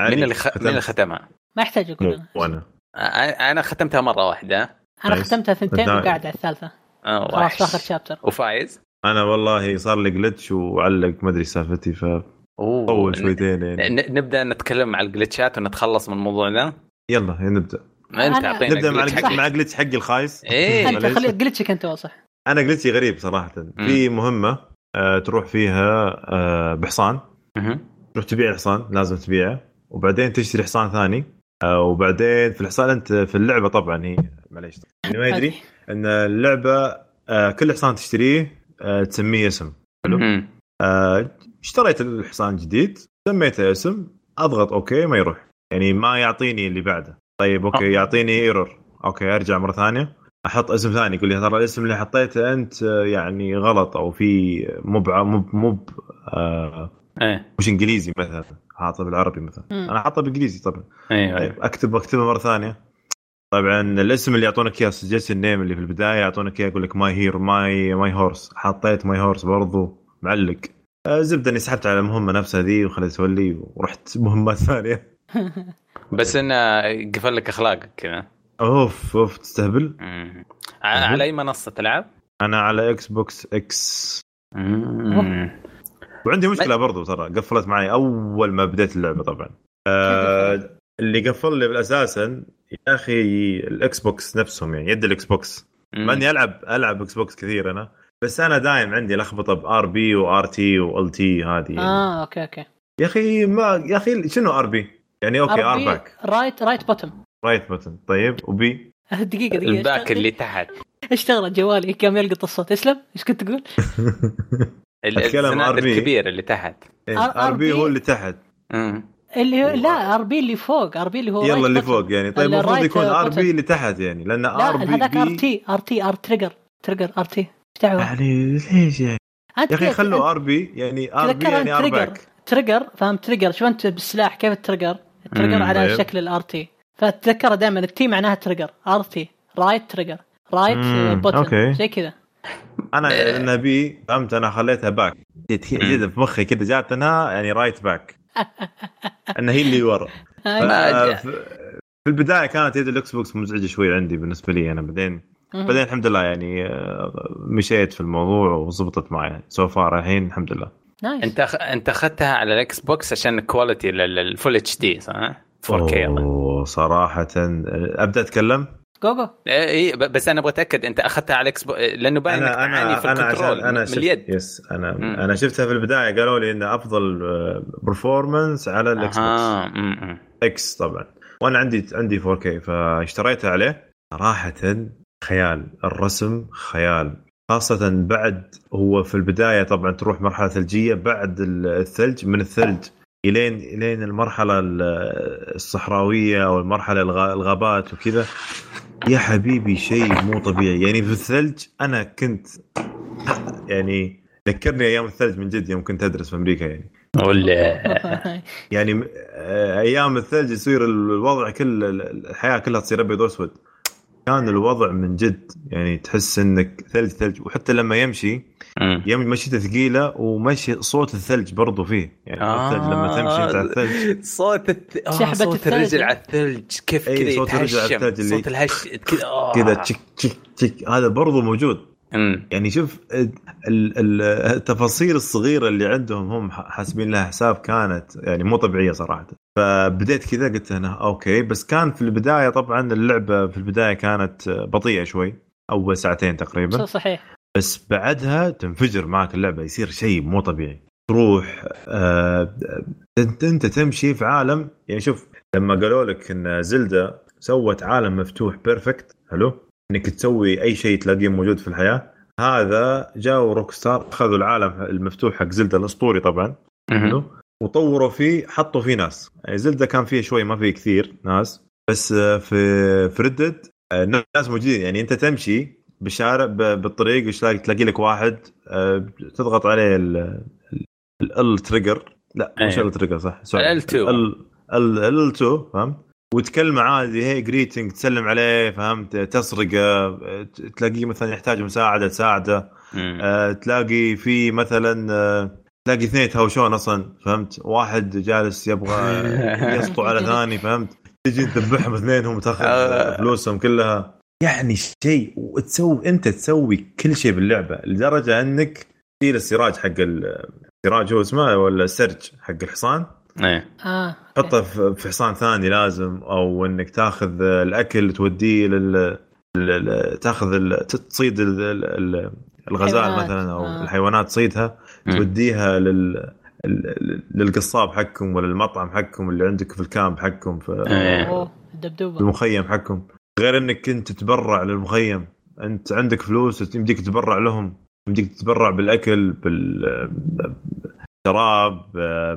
مين اللي خ... مين اللي ختمها؟ ما يحتاج أقول وأنا أنا أنا ختمتها مرة واحدة أنا. ختمتها ثنتين. وقاعد على الثالثة آه، خلاص آخر chapter وفايز أنا والله صار لي glitch وعلق ما أدري سالفتي أوه. فطول شويتين يعني ن- نبدأ نتكلم على الجلتشات ونتخلص من الموضوع ذا يلا نبدأ ما انت أنا- اعطينا نبدأ مع. مع جلتش حقي الخايس. إيه. أنت. خلي جلتشك أنت وأصح. أنا جلتشي غريب صراحة. في مهمة آه، تروح فيها آه، بحصان. تروح تبيع الحصان لازم تبيعه. وبعدين تشتري حصان ثاني. آه، وبعدين في الحصان أنت في اللعبة طبعا هي معليش. اللي ما يدري. إن اللعبة آه، كل حصان تشتريه آه، تسميه اسم. حلو. آه، اشتريت الحصان جديد سميته اسم أضغط okay ما يروح. يعني ما يعطيني اللي بعده. طيب okay آه. يعطيني error okay أرجع مرة ثانية. أحط اسم ثاني يقول لي ترى الاسم اللي حطيته أنت آه، يعني غلط أو في مو مو مو آه إيه. مش إنجليزي مثلا حاطه بالعربي مثلا. مم. أنا حاطه بالانجليزي طبعا. أيوه طيب أيوه أكتب أكتبه مرة ثانية. طبعا الاسم اللي يعطونك إياه سجلت ال name اللي في البداية يعطونك إياه يقول لك my هير my my horse حطيت my horse برضو معلق. زبدة إني سحبت على المهمة نفسها ذي وخليت اسولي ورحت مهمات ثانية. بس إنه قفل لك اخلاقك كذا. أوف أوف تستهبل؟ على أي منصة تلعب؟ أنا على إكس بوكس إكس مم. وعندي مشكلة برضو ترى قفلت معي أول ما بديت اللعبة طبعا. آه اللي قفل لي بالاساسا يا أخي الاكس بوكس نفسهم يعني يد الاكس بوكس مع إني ألعب ألعب إكس بوكس كثير أنا بس أنا دايم عندي لخبطة بار بي وار تي وال تي هذه يعني. آه أوكي أوكي. يا أخي ما يا أخي شنو ار بي؟ يعني أوكي ار باك رايت رايت بوتم رايت بutton طيب وبي؟ دقيقة دقيقة. الباك اللي تحت. اشتغل جوالي قام يلقط الصوت؟ اسلم. إيش كنت تقول؟ أتكلم الزناد RB. الكبير اللي تحت. ار بي RB هو اللي تحت. اللي هو لا ار بي اللي فوق. ار بي اللي هو يلا اللي. فوق يعني. طيب المفروض يكون ار. بي اللي تحت يعني لأن لا ار بي هذاك ار بي تي ار تي ار تريجر تريجر ار تي إيش دعوة؟ يعني ليش يعني؟ يا أخي خلوا أنت ار بي يعني ار بي يعني ار تريجر باك تريجر فاهم تريجر شوف أنت بالسلاح؟ كيف التريجر التريجر على طيب. شكل الار تي فتذكر دائما التي معناها تريجر ار تي رايت تريجر رايت بوتن أوكي. زي كذا. أنا لأن بي فهمت أنا خليتها باك جد في مخي كذا جات انها يعني رايت باك انها هي اللي ورا. في البداية كانت يد الإكس بوكس مزعجة شوي عندي بالنسبة لي أنا. بعدين. بعدين الحمد لله يعني آه، مشيت في الموضوع وزبطت معي. so far الحين الحمد لله. nice انت أخ... انت اخذتها على الإكس بوكس عشان ال quality ال full HD صح؟ 4K أوه صراحة أبدأ أتكلم؟ جو جو اي بس أنا أبغى اتاكد أنت أخذتها على الاكس بوكس لأنه باين إنك تعاني في ال control أنا من شفت اليد. yes أنا مم. أنا شفتها في البداية قالوا لي انه أفضل performance على الإكس بوكس. إكس طبعا. وأنا عندي عندي 4K فاشتريتها عليه. صراحة خيال. الرسم خيال. خاصة بعد هو في البداية طبعا تروح مرحلة ثلجية بعد الثلج من الثلج الين إلين المرحلة الصحراوية أو المرحلة الغ- الغابات وكذا. يا حبيبي شيء مو طبيعي. يعني في الثلج أنا كنت يعني ذكرني أيام الثلج من جد يوم كنت أدرس في أمريكا يعني. ولا. يعني آه، أيام الثلج يصير الوضع كل الحياة كلها تصير أبيض وأسود. كان الوضع من جد. يعني تحس إنك ثلج ثلج. وحتى لما يمشي. يوم مشيته ثقيلة ومشي صوت الثلج برضو فيه. يعني الثلج لما تمشي على الثلج. صوت الت... آه سحبة صوت. الرجل على الثلج. كيف أي كذا صوت الرجل على الثلج اللي- صوت الهش كذا آه. كذا تشك تشك تشك. هذا برضو موجود. م. يعني شوف ال- ال- التفاصيل الصغيرة اللي عندهم هم حاسبين لها حساب كانت يعني مو طبيعية صراحة. فبديت كذا قلت أنا أوكي. بس كان في البداية طبعا اللعبة في البداية كانت بطيئة شوي أول ساعتين تقريبا. صحيح. بس بعدها تنفجر معك اللعبة يصير شيء مو طبيعي. تروح آه انت انت تمشي في عالم. يعني شوف لما قالوا لك إن زلدا سوت عالم مفتوح perfect حلو؟ إنك تسوي أي شيء تلاقيه موجود في الحياة. هذا جوا روك ستار أخذوا العالم المفتوح حق زلدا الأسطوري طبعا. حلو. وطوروا فيه حطوا فيه ناس. يعني زلدا كان فيه شوي ما فيه كثير ناس. بس آه، في في ردد ناس موجودين. يعني انت تمشي بالشارع بالطريق تلاقي تلاقي لك واحد آه، تضغط عليه ال trigger لا مش. ال trigger صح. ال L2. ال 2 فهمت؟ وتكلمه عادي هي greeting تسلم عليه فهمت؟ تسرقه آه، تلاقيه مثلا يحتاج مساعدة تساعده. آه، تلاقي في مثلا آه، تلاقي اثنين يتهاوشون أصلا فهمت واحد جالس يبغى يسطو على ثاني فهمت تجي تذبحهم اثنينهم وتأخذ آه. فلوسهم كلها يعني شيء وتسوي أنت تسوي كل شيء باللعبة لدرجة أنك تشيل السراج حق ال- السراج هو اسمه ولا السرج حق الحصان إيه آه تحطه في في حصان ثاني لازم أو إنك تأخذ الأكل توديه لل تأخذ ال- تصيد ال- ال- ال- الغزال. مثلا أو آه. الحيوانات تصيدها. توديها لل للقصاب حقكم ولا المطعم حقكم اللي عندك في الكامب حقكم في إيه. الدبدوبة. المخيم حقكم غير إنك كنت تتبرع للمخيم. أنت عندك فلوس يمديك تتبرع لهم. يمديك تتبرع بالأكل بالشراب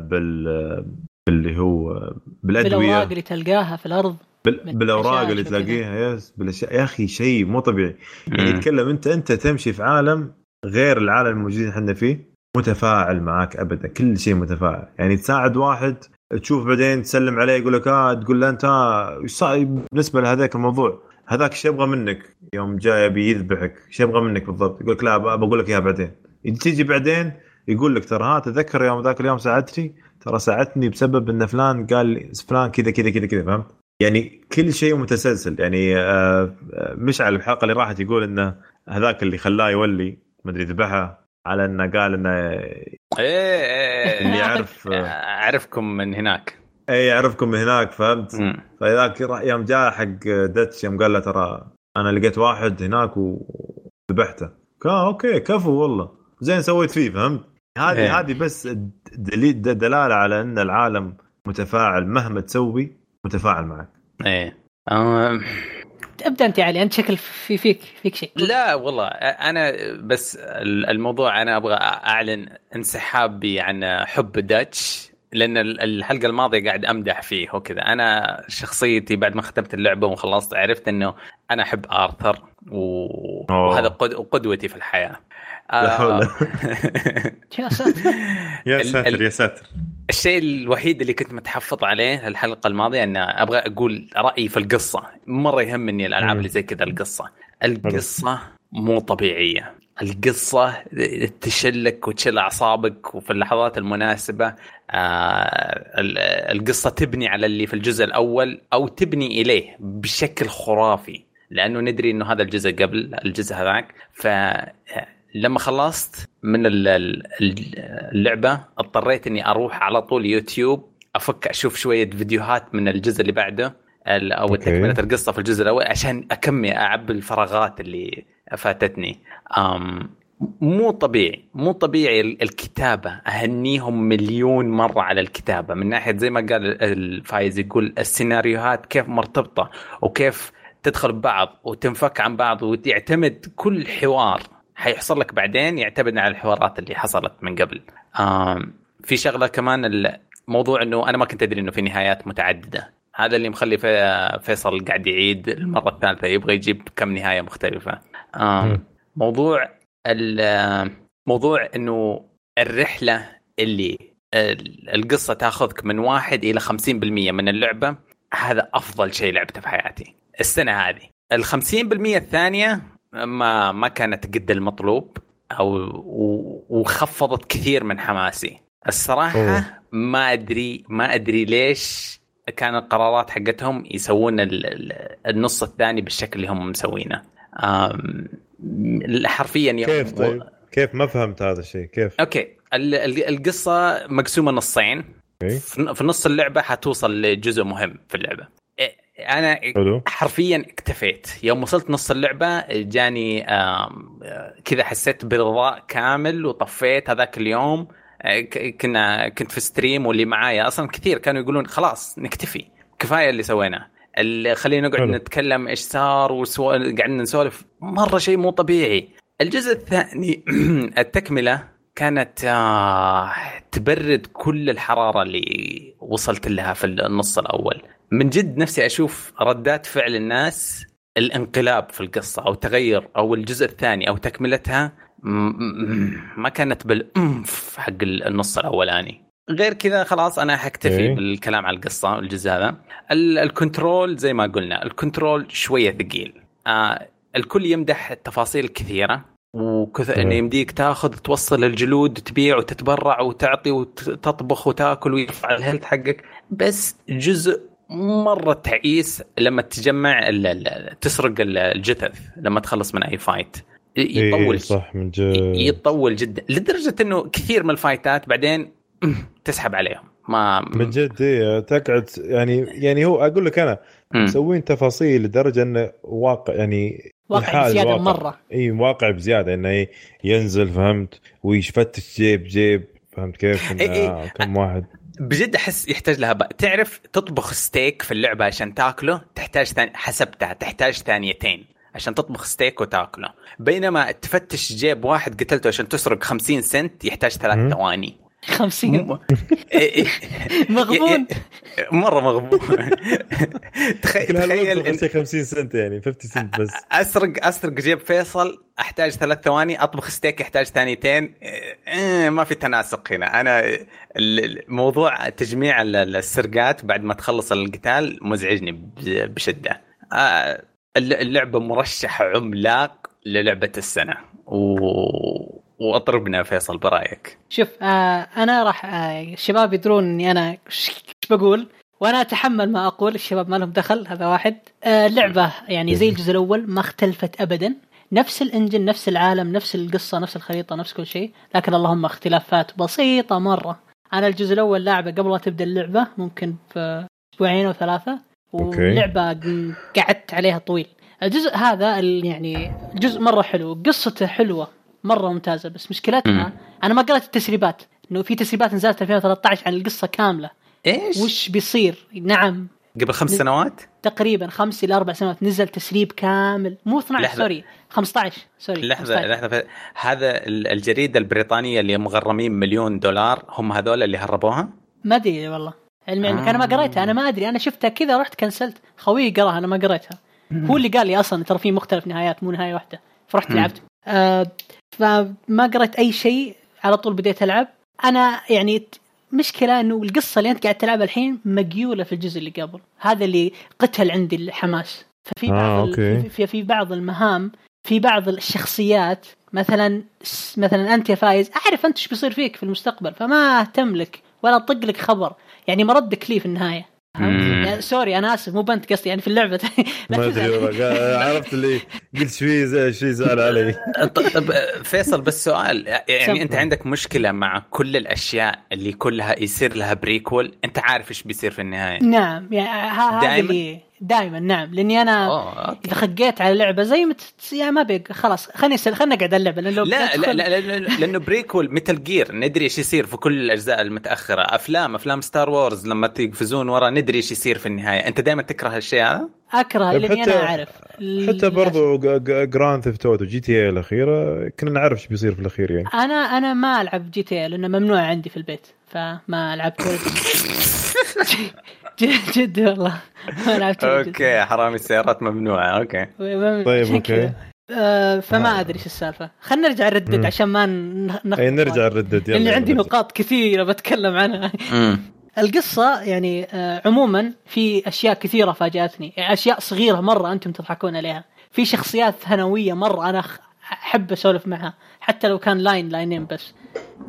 بال باللي هو بالأوراق بالادويه اللي تلقاها في الأرض. بال... بالأوراق اللي. تلاقيها يس بالأشياء. يا أخي شيء مو طبيعي. يعني. تتكلم أنت أنت تمشي في عالم غير العالم الموجودين إحنا فيه. متفاعل معك أبدا كل شيء متفاعل. يعني تساعد واحد تشوف بعدين تسلم عليه يقول لك آه تقول له أنت آه، بالنسبة لهذاك الموضوع هذاك إيش يبغى منك؟ يوم جاي يبي يذبحك إيش يبغى منك بالضبط؟ يقول لك لا بقول لك إياها بعدين. تيجي بعدين يقول لك ترى ها تذكر يوم ذاك اليوم ساعدتني؟ ترى ساعدتني بسبب إن فلان قال فلان كذا كذا كذا كذا. فهمت؟ يعني كل شيء متسلسل. يعني آه، آه، مشعل الحلقة اللي راحت يقول إنه هذاك اللي خلاه يولي مدري ذبحها على إنه قال إنه إيه إيه. اللي يعرف أعرفكم من هناك اي يعرفكم من هناك فهمت. فذاك يوم جاء حق دتش يوم قال له ترى أنا لقيت واحد هناك وذبحته قال okay كفو والله زين سويت فيه فهمت هذه إيه. هذه بس دليل دلالة على إن العالم متفاعل مهما تسوي متفاعل معك إيه ابدا أنت يا علي أنت شكل في فيك فيك شيء. لا والله أنا بس الموضوع أنا أبغى أعلن انسحابي عن حب داتش لأن الحلقة الماضية قاعد أمدح فيه وكذا. أنا شخصيتي بعد ما ختمت اللعبة وخلصت عرفت إنه أنا أحب آرثر و... وهذا قد... قدوتي في الحياة. لا حول. يا ساتر. يا ساتر يا ساتر. الشيء الوحيد اللي كنت متحفظ عليه الحلقة الماضية إن أبغى أقول رأيي في القصة. مرة يهمني الألعاب. اللي زي كذا القصة. القصة مو طبيعية. القصة تشلك وتشل أعصابك وفي اللحظات المناسبة آه ال- القصة تبني على اللي في الجزء الأول أو تبني إليه بشكل خرافي لأنه ندري أنه هذا الجزء قبل الجزء هذاك. فلما خلصت من ال- ال- اللعبة اضطريت أني أروح على طول يوتيوب أفك أشوف شوية فيديوهات من الجزء اللي بعده ال- أو okay. تكملة القصة في الجزء الأول عشان أكمل أعبي الفراغات اللي فاتتني. أم مو طبيعي مو طبيعي ال- الكتابة. أهنيهم مليون مرة على الكتابة. من ناحية زي ما قال الفايز يقول السيناريوهات كيف مرتبطة وكيف تدخل ببعض وتنفك عن بعض ويعتمد كل حوار. حيحصل لك بعدين يعتمد على الحوارات اللي حصلت من قبل. في شغلة كمان الموضوع إنه أنا ما كنت أدري إنه في نهايات متعددة. هذا اللي مخلي في- فيصل قاعد يعيد المرة الثالثة يبغى يجيب كم نهاية مختلفة. آم، مم. موضوع موضوع إنه الرحلة اللي ال- القصة تاخذك من واحد إلى 50% من اللعبة هذا أفضل شيء لعبته في حياتي. السنة هذه. ال 50% الثانية ما ما كانت قد المطلوب أو وخفضت كثير من حماسي الصراحة أوه. ما أدري ما أدري ليش كان القرارات حقتهم يسوون ال- ال- النص الثاني بالشكل اللي هم مسوينه حرفيا كيف طيب؟ كيف ما فهمت هذا الشيء كيف؟ okay ال- ال- القصة مقسومة نصين. في نص اللعبة حتوصل لجزء مهم في اللعبة أنا حلو. حرفيا اكتفيت. يوم وصلت نص اللعبة جاني كذا حسيت برضاء كامل وطفيت هذاك اليوم. آه، كنا كنت في ستريم واللي معايا أصلا كثير كانوا يقولون خلاص نكتفي. كفاية اللي سويناه. اللي خلينا نقعد حلو. نتكلم إيش صار وسو... قعدنا نسولف. مرة شيء مو طبيعي. الجزء الثاني التكملة كانت آه تبرد كل الحرارة اللي وصلت لها في النص الأول. من جد نفسي أشوف ردات فعل الناس الانقلاب في القصة أو تغير أو الجزء الثاني أو تكملتها ما كانت بال enough حق النص الأولاني غير كذا خلاص أنا حكتفي إيه. بالكلام على القصة الجزء هذا ال- ال control زي ما قلنا ال control شوية ثقيل آه الكل يمدح التفاصيل الكثيره وكثر تمام. انه يمديك تاخذ توصل الجلود وتبيع وتتبرع وتعطي وتطبخ وتاكل ويرفع ال health حقك بس جزء مرة تعيس لما تجمع ال- ال- تسرق ال- الجثث لما تخلص من أي fight يطول إيه صح من جد يطول جدا لدرجة إنه كثير من ال fightات بعدين تسحب عليهم ما من جد إيه تقعد يعني يعني هو أقول لك أنا. مسوين تفاصيل لدرجة إنه واقع يعني واقع يحال زياده الواقع. مرة إي واقع بزيادة إنه ينزل فهمت ويفتش جيب جيب فهمت كيف؟ إنه إيه إيه. آه، كم واحد بجد أحس يحتاج لها بقى. تعرف تطبخ ستيك في اللعبة عشان تاكله تحتاج ثاني حسبتها تحتاج ثانيتين عشان تطبخ ستيك وتاكله بينما تفتش جيب واحد قتلته عشان تسرق 50 سنت يحتاج ثلاث. ثواني 50 م- إيه إيه. مغبون. مرة مغبون. تخيل كل تخيل هالوقت إن 50 سنت يعني 50 سنت بس. اسرق أسرق جيب فيصل أحتاج ثلاث ثواني أطبخ ستيك يحتاج ثانيتين. إيه، ما في تناسق هنا. أنا الموضوع تجميع ال- السرقات بعد ما تخلص القتال مزعجني بشدة. الل- اللعبة مرشحة عملاق للعبة السنة. و... واطربنا فيصل برأيك؟ شوف آه أنا راح آه الشباب يدرون إني أنا إيش بقول وأنا أتحمل ما أقول الشباب ما لهم دخل هذا واحد. آه اللعبة يعني زي الجزء الأول ما اختلفت ابدا. نفس الإنجن نفس العالم نفس القصة نفس الخريطة نفس كل شيء لكن اللهم اختلافات بسيطة مرة. أنا الجزء الأول لاعبة قبل لا تبدأ اللعبة ممكن في أسبوعين أو ثلاثة ق- قعدت عليها طويل. الجزء هذا ال- يعني جزء مرة حلو قصته حلوة. مرة ممتازة بس مشكلتها مم. أنا ما قرأت التسريبات إنه في تسريبات نزلت 2013 عن القصة كاملة. إيش؟ وش بيصير؟ نعم. قبل خمس سنوات؟ تقريبا خمس إلى أربع سنوات نزل تسريب كامل. مو 12 لحظة. sorry 15 sorry لحظة 15. لحظة ف- هذا ال- الجريدة البريطانية اللي مغرمين مليون دولار هم هذول اللي هربوها؟ ما أدري والله. علم علمك آه. أنا ما قريتها أنا ما أدري. أنا شفتها كذا رحت cancelت. خويي قراها أنا ما قريتها. هو اللي قال لي أصلا ترى في مختلف نهايات مو نهاية واحدة. فرحت. لعبت. آه فما قريت أي شيء على طول بديت ألعب أنا يعني مشكلة إنه القصة اللي أنت قاعد تلعبها الحين مقيولة في الجزء اللي قبل هذا اللي قتل عندي الحماس ففي آه، بعض ال- okay. في, في بعض المهام في بعض الشخصيات مثلا مثلا أنت يا فايز أعرف أنت إيش بيصير فيك في المستقبل فما أهتم لك ولا أطق لك خبر يعني مردك لي في النهاية. يعني sorry أنا آسف مو بنت قصدي يعني في اللعبة. لا ما. أدري والله، عرفت اللي قلت شوي شوي زعل علي. طب فيصل بس سؤال. يعني. أنت عندك مشكلة مع كل الأشياء اللي كلها يصير لها prequel أنت عارف إيش بيصير في النهاية. نعم يعني هذا؟ اللي دائما نعم. لأني أنا okay. إذا خقيت على لعبة زي ما يعني ما بيق خلاص خليني خلينا نقعد على اللعبة لأن لو لا لا, لا, لا, لا لأنه prequel Metal Gear ندري إيش يصير في كل الأجزاء المتأخرة. أفلام أفلام Star Wars لما يقفزون ورا ندري إيش يصير في النهاية. أنت دائما تكره الشيء هذا؟ أكره لأني أنا أعرف. حتى برضو Grand Theft Auto GTA الأخيرة كنا نعرف إيش بيصير في الأخير يعني. أنا أنا ما ألعب GTA لأنه ممنوع عندي في البيت فما لعبت. جد جد والله. ما لعبت أوكي حرامي السيارات ممنوعة okay. طيب،. كذا. آه، فما أدري إيش السالفة. خلينا نرجع Red Dead مم. عشان ما ن- نخ... أي نرجع Red Dead. لأني يلا عندي نرجع. نقاط كثيرة بتكلم عنها. امم القصة يعني آه، عموما في أشياء كثيرة فاجأتني. يعني أشياء صغيرة مرة أنتم تضحكون عليها. في شخصيات ثانوية مرة أنا أخ- أحب أسولف معها. حتى لو كان line لاينين بس.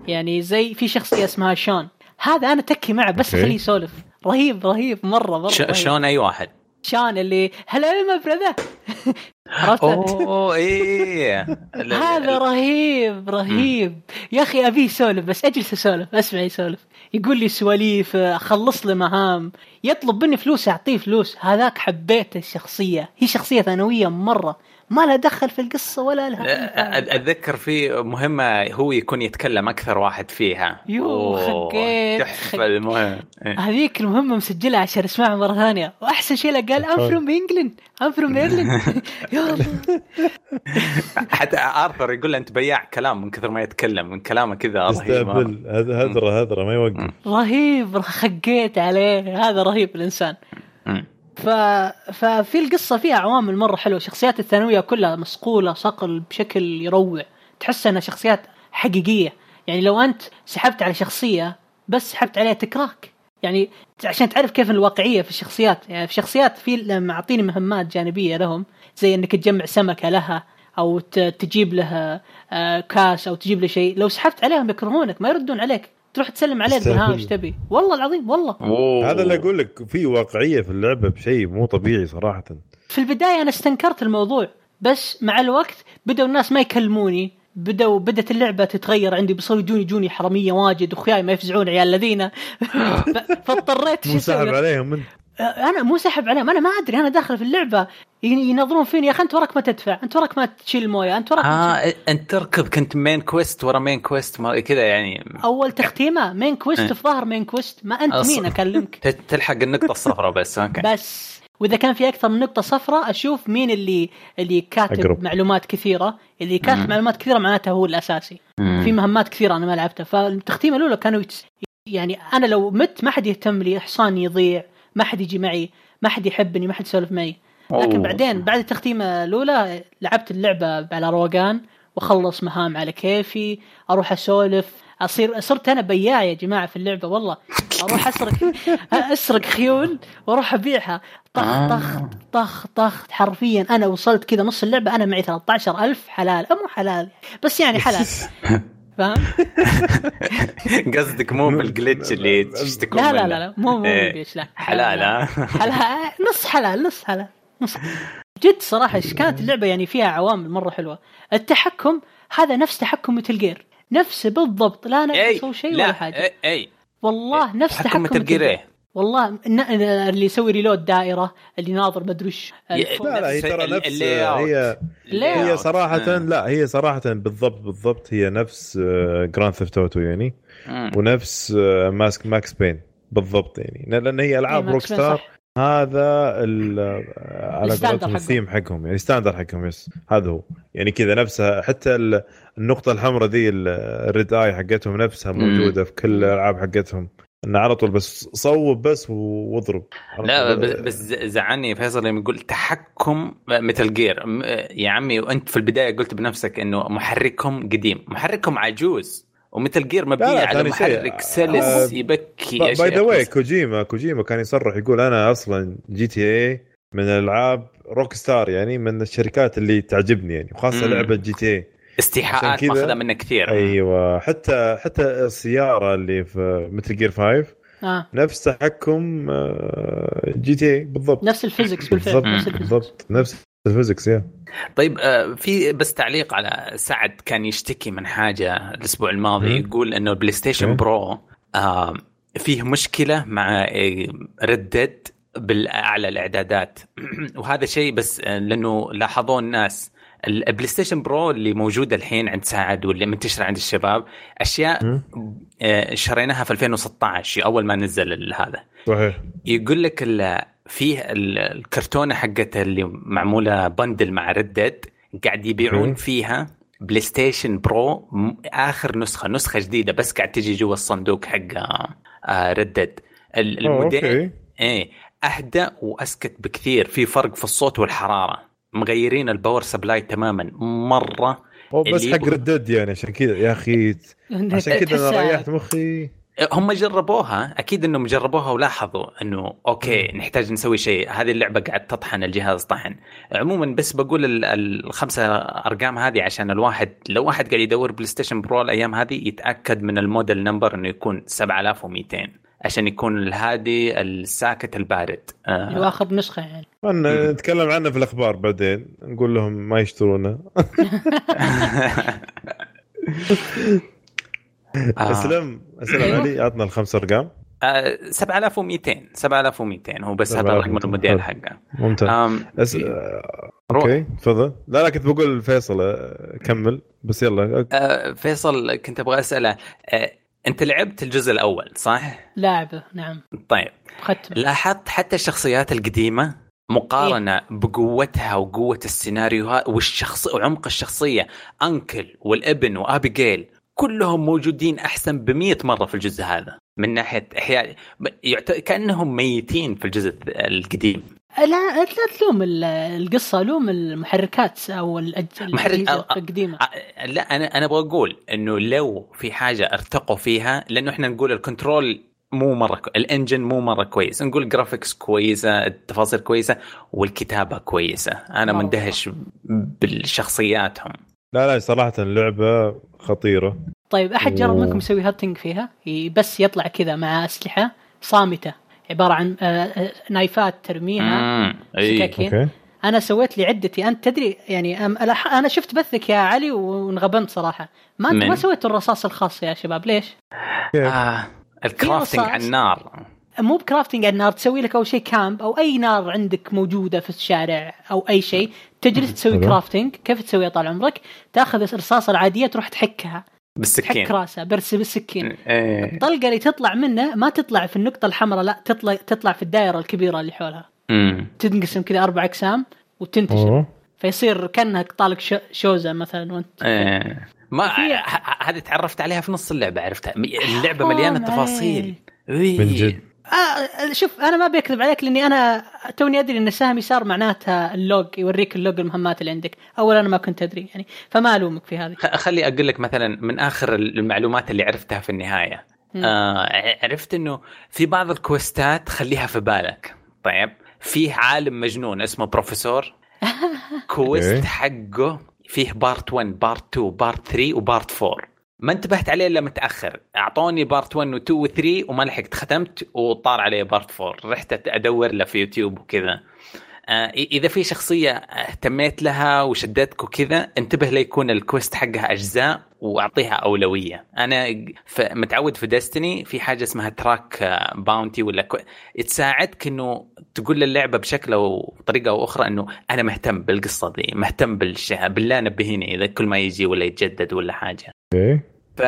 يعني زي في شخصية اسمها Sean. هذا أنا تكي معه بس okay. خليه يسولف. رهيب رهيب مرة مرة ش-. شلون أي واحد؟ Sean اللي hello my brother. عرفت؟ أوه إيه. هذا رهيب رهيب. يا أخي أبي يسولف بس أجلس أسولف أسمع يسولف. يقول لي سواليف اخلص له مهام. يطلب مني فلوس أعطيه فلوس. هذاك حبيت الشخصية. هي شخصية ثانوية مرة. ما لها دخل في القصة ولا لها أتذكر في مهمة هو يكون يتكلم أكثر واحد فيها. يو، خقيت، تحفة خق- المهم. إيه. هذيك المهمة مسجلها عشان اسمعها مرة ثانية. وأحسن شيء له قال I'm from England I'm from Ireland يا الله. حتى آرثر يقول له أنت بياع كلام من كثر ما يتكلم من كلامه كذا. رهيب هذره هذره ما يوقف. رهيب خقيت عليه. هذا رهيب الإنسان. ف... ففي القصة فيها عوامل مرة حلوة. الشخصيات الثانوية كلها مصقوله صقل بشكل يروع. تحس إنها شخصيات حقيقية. يعني لو أنت سحبت على شخصية بس سحبت عليها تكراك يعني عشان تعرف كيف الواقعية في الشخصيات. يعني في شخصيات في لما أعطيني مهمات جانبية لهم زي إنك تجمع سمكة لها أو تجيب لها آه، كاس أو تجيب له شيء. لو سحبت عليهم يكرهونك ما يردون عليك. تروح تسلم عليه تستهبل. المهام إيش تبي والله العظيم والله أوه. هذا اللي أقول لك في واقعية في اللعبة بشيء مو طبيعي صراحة في البداية أنا استنكرت الموضوع بس مع الوقت بدأوا الناس ما يكلموني بدأوا بدأت اللعبة تتغير عندي بيصيروا يجوني يجوني حرامية واجد واخوياي ما يفزعون عيال الذين فاضطريت شو مو سحب أسوي؟ عليهم انت أنا مو سحب عليهم. أنا ما أدري أنا داخل في اللعبة. ينظرون فيني. يا أخي أنت وراك ما تدفع. أنت وراك ما تشيل المويه أنت وراك ما تشيل. آه أنت تركض كنت main quest ورا main quest ما- كذا يعني. أول تختيمة main quest إيه. في ظهر main quest ما أنت أص- مين؟ أكلمك. تلحق النقطة الصفراء بس okay. بس. وإذا كان في أكثر من نقطة صفراء أشوف مين اللي اللي كاتب أقرب. معلومات كثيرة. اللي كاتب مم. معلومات كثيرة معناته هو الأساسي. مم. في مهمات كثيرة أنا ما لعبتها. فالتختيمة الأولى كانوا يتس... يعني أنا لو مت ما حد يهتم لي. حصاني يضيع. ما حد يجي معي ما حد يحبني ما حد يسولف معي. لكن أوه. بعدين بعد التختيمه الأولى لعبت اللعبة على روقان وأخلص مهام على كيفي أروح أسولف. أصير صرت أنا بياع يا جماعة في اللعبة والله. أروح أسرق أسرق خيول وأروح أبيعها. طخ آه. طخ طخ طخ. حرفيا أنا وصلت كذا نص اللعبة أنا معي 13000 حلال. مو حلال بس يعني حلال. فاهم؟ قصدك مو بال glitch اللي تشتكون لا لا. لا لا مو مو إيه. ليش لا. حلال حلال نص حلال نص حلال نص جد صراحة إيش كانت اللعبة يعني فيها عوامل مرة حلوة. التحكم هذا نفس تحكم Metal Gear نفسه بالضبط لا أنا اي أسوي شيء لا ولا حاجة. اي اي والله نفس تحكم Metal Gear إيه. والله اللي يسوي reload دائرة اللي ناظر مدري وش. لا لا هي ترى نفس. هي اللي هي. صراحة آه. لا هي صراحة بالضبط بالضبط هي نفس Grand Theft Auto يعني مم. ونفس ماسك Max Payne بالضبط يعني لأن هي ألعاب Rockstar. هذا ال- على قولتهم حقهم. الثيم حقهم يعني standard حقهم yes هذا هو يعني كذا نفسها حتى ال- النقطة الحمراء ذي ال- ال Dead Eye حقتهم نفسها مم. موجودة في كل الألعاب حقتهم إنه على طول بس صوب بس واضرب. لا طول. بس زعلني فيصل لما يقول تحكم Metal Gear. م- يا عمي وأنت في البداية قلت بنفسك إنه محركهم قديم. محركهم عجوز. و Metal Gear مبنيه على محرك سلس آه، يبكي by the way كوجيما كوجيما كان يصرح يقول أنا أصلا GTA من الالعاب Rockstar يعني من الشركات اللي تعجبني يعني وخاصة. لعبة GTA استيحاءات ماخذها منه كثير. أيوه. حتى حتى السيارة اللي في Metal Gear 5 آه. نفس تحكم آه، GTA بالضبط. نفس ال physics بالفعل بالضبط نفس ال physics بالضبط. نفس ال physics يا طيب آه، في بس تعليق على سعد كان يشتكي من حاجة الأسبوع الماضي مم. يقول إنه ال PlayStation. Pro آه، فيه مشكلة مع Red Dead بالأعلى الإعدادات. وهذا شيء بس آه، لأنه لاحظوه الناس. ال PlayStation Pro اللي موجودة الحين عند سعد واللي منتشرة عند الشباب أشياء. آه، شريناها في 2016 أول ما نزل هذا. صحيح. يقول لك فيه ال- الكرتونة حقت اللي معمولة bundle مع Red Dead قاعد يبيعون. فيها PlayStation Pro آخر نسخة نسخة جديدة بس قاعد تجي جوا الصندوق حق آه، Red Dead أوه، الموديل إيه اهدى وأسكت بكثير في فرق في الصوت والحرارة. مغيرين ال power supply تماما. مرة هو بس حق Red Dead يعني عشان كذا يا أخي. عشان كذا أنا ريحت مخي. هم جربوها. أكيد إنهم جربوها ولاحظوا إنه okay نحتاج نسوي شيء. هذه اللعبة قاعد تطحن الجهاز طحن. عموما بس بقول ال- الخمسة أرقام هذه عشان الواحد لو واحد قاعد يدور PlayStation Pro الأيام هذه يتأكد من ال model number إنه يكون 7200 عشان يكون الهادي الساكت البارد. آه. اخر نسخة يعني. نتكلم عنه في الأخبار بعدين نقول لهم ما يشترونه. آه. أسلم أسلم أيوه. علي عطنا الخمس أرقام. آه 7200 7200 هو بس هذا 7200 رقم الموديل. حقه. ممتاز. أس... آه، روح. أوكي تفضل. لا لا كنت بقول فيصل آه، كمل بس يلا. آه فيصل كنت أبغى أسأله آه أنت لعبت الجزء الأول صح؟ لاعبه نعم. طيب. ختم لاحظت حتى الشخصيات القديمة مقارنة بقوتها وقوة السيناريوهات والشخص وعمق الشخصية أنكل والابن وأبيجيل كلهم موجودين أحسن ب مرة في الجزء هذا. من ناحية إحياء. كأنهم ميتين في الجزء القديم. لا لا تلوم ال- القصة لوم المحركات أو الأج... محرك- الأجهزة أ- أ- القديمه آه، لا أنا أنا أبغى أقول إنه لو في حاجة ارتقوا فيها لأنه إحنا نقول الكنترول مو مرة كو... ال engine مو مرة كويس. نقول graphics كويسة التفاصيل كويسة والكتابة كويسة. أنا. مندهش بالشخصياتهم. لا لا صراحة اللعبة خطيرة. طيب أحد جرب. منكم يسوي hunting فيها؟ بس يطلع كذا مع أسلحة صامتة. عبارة عن آه، آه، نايفات ترميها. سكاكين okay. أنا سويت لي عدتي. أنت تدري يعني أم- أنا- أنا شفت بثك يا علي وانغبنت صراحة. ما أنت؟ ما سويت الرصاص الخاص يا شباب ليش؟ آه ال crafting. على النار. مو ب crafting على النار تسوي لك أول شيء camp أو أي نار عندك موجودة في الشارع أو أي شيء تجلس تسوي. crafting. كيف تسويها طال عمرك؟ تأخذ الرصاصة العادية تروح تحكها. بالسكين تحك راسها برس بالسكين إيه. الطلقة اللي تطلع منه ما تطلع في النقطة الحمراء لا تطلع تطلع في الدائرة الكبيرة اللي حولها مم. تنقسم كذا أربع أقسام وتنتشر أوه. فيصير كأنك طالق شوزن مثلا وأنت إيه. ما هذه تعرفت عليها في نص اللعبة عرفتها اللعبة مليانة. تفاصيل إيه. من جد آه شوف أنا ما بكذب عليك لأني أنا توني أدري إن سهم يسار معناتها ال log يوريك ال log المهمات اللي عندك. أول أنا ما كنت أدري يعني فما ألومك في هذه. خلي أقول لك مثلا من آخر المعلومات اللي عرفتها في النهاية. مم. آه عرفت إنه في بعض ال quest ات خليها في بالك. طيب فيه عالم مجنون اسمه بروفيسور. quest okay. حقه فيه part 1 part 2 part 3 و part 4 ما انتبهت عليه إلا متأخر. أعطوني part 1 و2 و3 وما لحقت. ختمت وطار عليه part 4 رحت أدور له في يوتيوب وكذا. آه، إذا في شخصية اهتميت لها وشدتك وكذا انتبه ليكون ال quest حقها أجزاء وأعطيها أولوية. أنا متعود في Destiny في حاجة اسمها track bounty ولا كو... تساعدك إنه تقول للعبة بشكل أو طريقه أو أخرى إنه أنا مهتم بالقصة دي مهتم بالشيء بالله نبهيني إذا كل ما يجي ولا يتجدد ولا حاجة. okay ف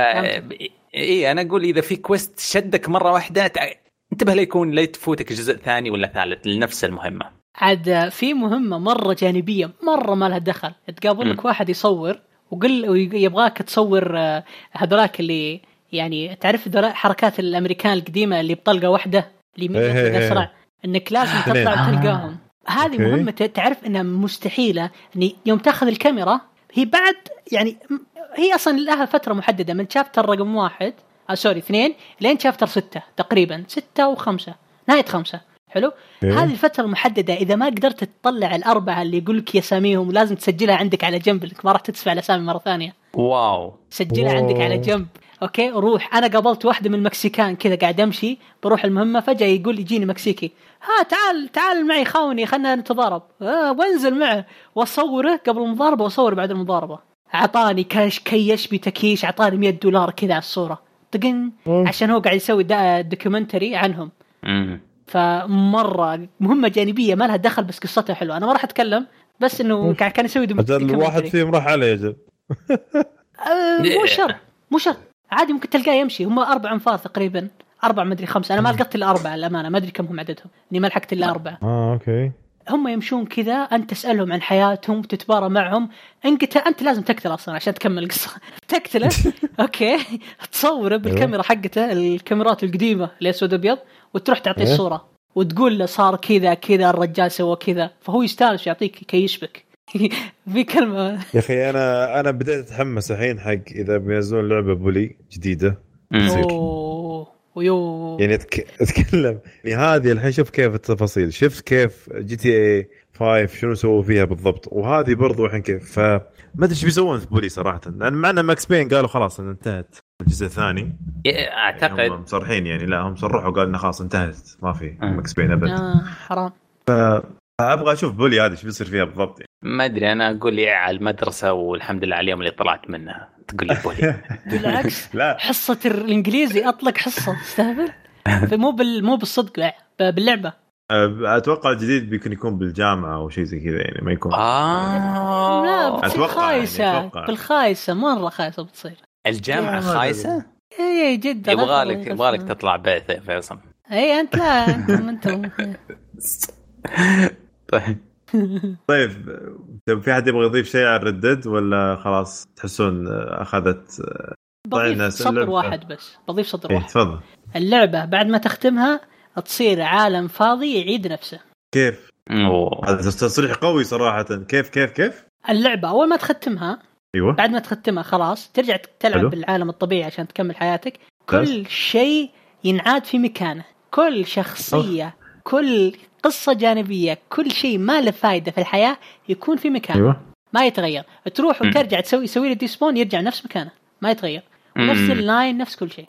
اي أنا أقول إذا في quest شدك مرة واحدة تع- انتبه ليكون لا تفوتك جزء ثاني ولا ثالث لنفس المهمة عاد في مهمة مرة جانبية مرة ما لها دخل تقابل لك. واحد يصور وقل ويبغاك تصور آه، هذولاك اللي يعني تعرف حركات الأمريكان القديمة اللي بطلقة واحدة اللي إيه إيه إيه. أسرع إنك لازم. تطلع وتلقاهم هذه okay. مهمة تعرف إنها مستحيلة اني يوم تأخذ الكاميرا هي بعد يعني هي أصلا لها فترة محددة من chapter رقم واحد آه sorry اثنين لين chapter ستة تقريبا ستة وخمسة نهاية خمسة. حلو؟ إيه. هذه الفترة المحددة إذا ما قدرت تطلع الأربعة اللي يقول لك أساميهم لازم تسجلها عندك على جنب لك ما راح تدفع الأسامي مرة ثانية. wow. سجلها wow. عندك على جنب. okay؟ روح. أنا قابلت واحدة من المكسيكان كذا قاعد أمشي بروح المهمة فجأة يقول يجيني مكسيكي. ها تعال تعال معي خاوني خلنا نتضارب. آه وانزل معه. وأصوره قبل المضاربة واصور بعد المضاربة. أعطاني كاش كيش بتكيش أعطاني 100 دولار كذا على الصورة. طقن. عشان هو قاعد يسوي دا- documentary عنهم. مم. فمرة مهمة جانبية ما لها دخل بس قصتها حلوة. أنا ما راح أتكلم بس إنه. كان يسوي documentary. الواحد فيهم راح عليه يا رجل آه، مو. شرط مو شرط عادي ممكن تلقاه يمشي. هم أربع أنفار تقريبا. أربع مدري خمسة. أنا ما لقطت إلا أربعة الامانه ما أدري كم هم عددهم. إني ما لحقت إلا أربعة. آه okay. هم يمشون كذا أنت تسألهم عن حياتهم تتبارى معهم. انقتل أنت لازم تقتل أصلا عشان تكمل القصة. تقتله؟ okay. تصوره بالكاميرا حقته الكاميرات القديمة اللي اسود أبيض وتروح تعطيه. الصورة وتقول له صار كذا كذا الرجال سوى كذا. فهو يستانس يعطيك cashback في كلمة. يا أخي أنا أنا بديت أتحمس الحين حق إذا بينزلون لعبة Bully جديدة. مم. ويو. يعني. أتكلم. يعني هذه الحين شوف كيف التفاصيل. شفت كيف GTA 5 شنو سووا فيها بالضبط. وهذه برضو الحين كيف. فما أدري إيش بيسوون في Bully صراحة. لأن معنا Max Payne قالوا خلاص إن انتهت. الجزء الثاني. يعني هم اعتقد مصرحين يعني. لا هم صرحوا قالوا إنه خلاص انتهت. ما في مم. ماكس بين أبد. آه حرام. أبغى أشوف بولي هذه إيش بيصير فيها بالضبط. يعني. ما أدري أنا أقول لي على المدرسة والحمد لله على اليوم اللي طلعت منها. تقول لي بولي. بالعكس. لا. حصة الإنجليزي أطلق حصة تستهبل مو بال مو بالصدق لا ب- باللعبة. أتوقع الجديد بيكون يكون بالجامعة أو شيء زي كذا يعني ما يكون. آه. لا أتوقع يعني، بالخايسة أتوقع. بالخايسة مرة خايسة بتصير. الجامعة خايسة؟ إي جدا. يبغى لك يبغى لك تطلع بعث يا فيصل. إي أنت لا انت طيب. طيب طيب في حد يبغى يضيف شيء على الردد ولا خلاص تحسون أخذت بضيف سطر. واحد بس بضيف سطر إيه واحد تفضل اللعبة بعد ما تختمها تصير عالم فاضي يعيد نفسه كيف؟ أوه. هذا تصريح قوي صراحة كيف كيف كيف؟ اللعبة أول ما تختمها أيوه بعد ما تختمها خلاص ترجع تلعب حلو. بالعالم الطبيعي عشان تكمل حياتك. كل شيء ينعاد في مكانه كل شخصية كل قصة جانبية كل شيء ما له فايدة في الحياة يكون في مكانه أيوه. ما يتغير. تروح. وترجع تسوي يسوي له respawn يرجع نفس مكانه. ما يتغير. ونفس. ال line نفس كل شيء.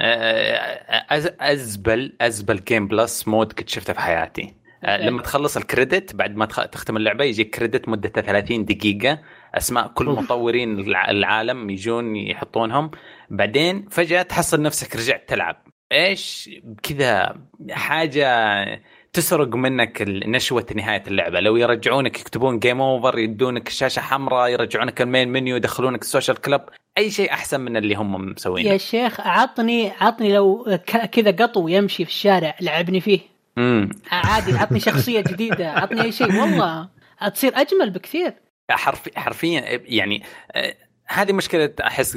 آه، أز- ازبل أزبل game plus mode كنت شفته في حياتي. آه، لما تخلص ال credit بعد ما تخ- تختم اللعبة يجيك credit مدته 30 دقيقة. أسماء كل. مطورين الع- العالم يجون يحطونهم. بعدين فجأة تحصل نفسك رجعت تلعب. إيش؟ كذا حاجة تسرق منك نشوة نهاية اللعبة. لو يرجعونك يكتبون game over يدونك شاشة حمراء يرجعونك ال main menu يدخلونك ال Social Club أي شيء أحسن من اللي هم مسوينه. يا شيخ عطني عطني لو كذا قطو يمشي في الشارع لعبني فيه. امم عادي عطني شخصية جديدة عطني أي شيء. والله تصير أجمل بكثير. حرفي حرفيا يعني آه، هذه مشكلة أحس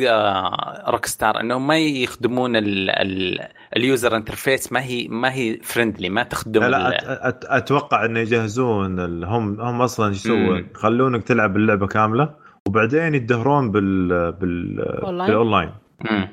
Rockstar إنهم ما يخدمون ال- ال- ال user interface ما هي ما هي friendly ما تخدم لا لا أت أتوقع إنه يجهزون ال- هم هم أصلا إيش يسوون؟ يخلونك تلعب اللعبه كاملة وبعدين يدهرون بال؟ بالاونلاين.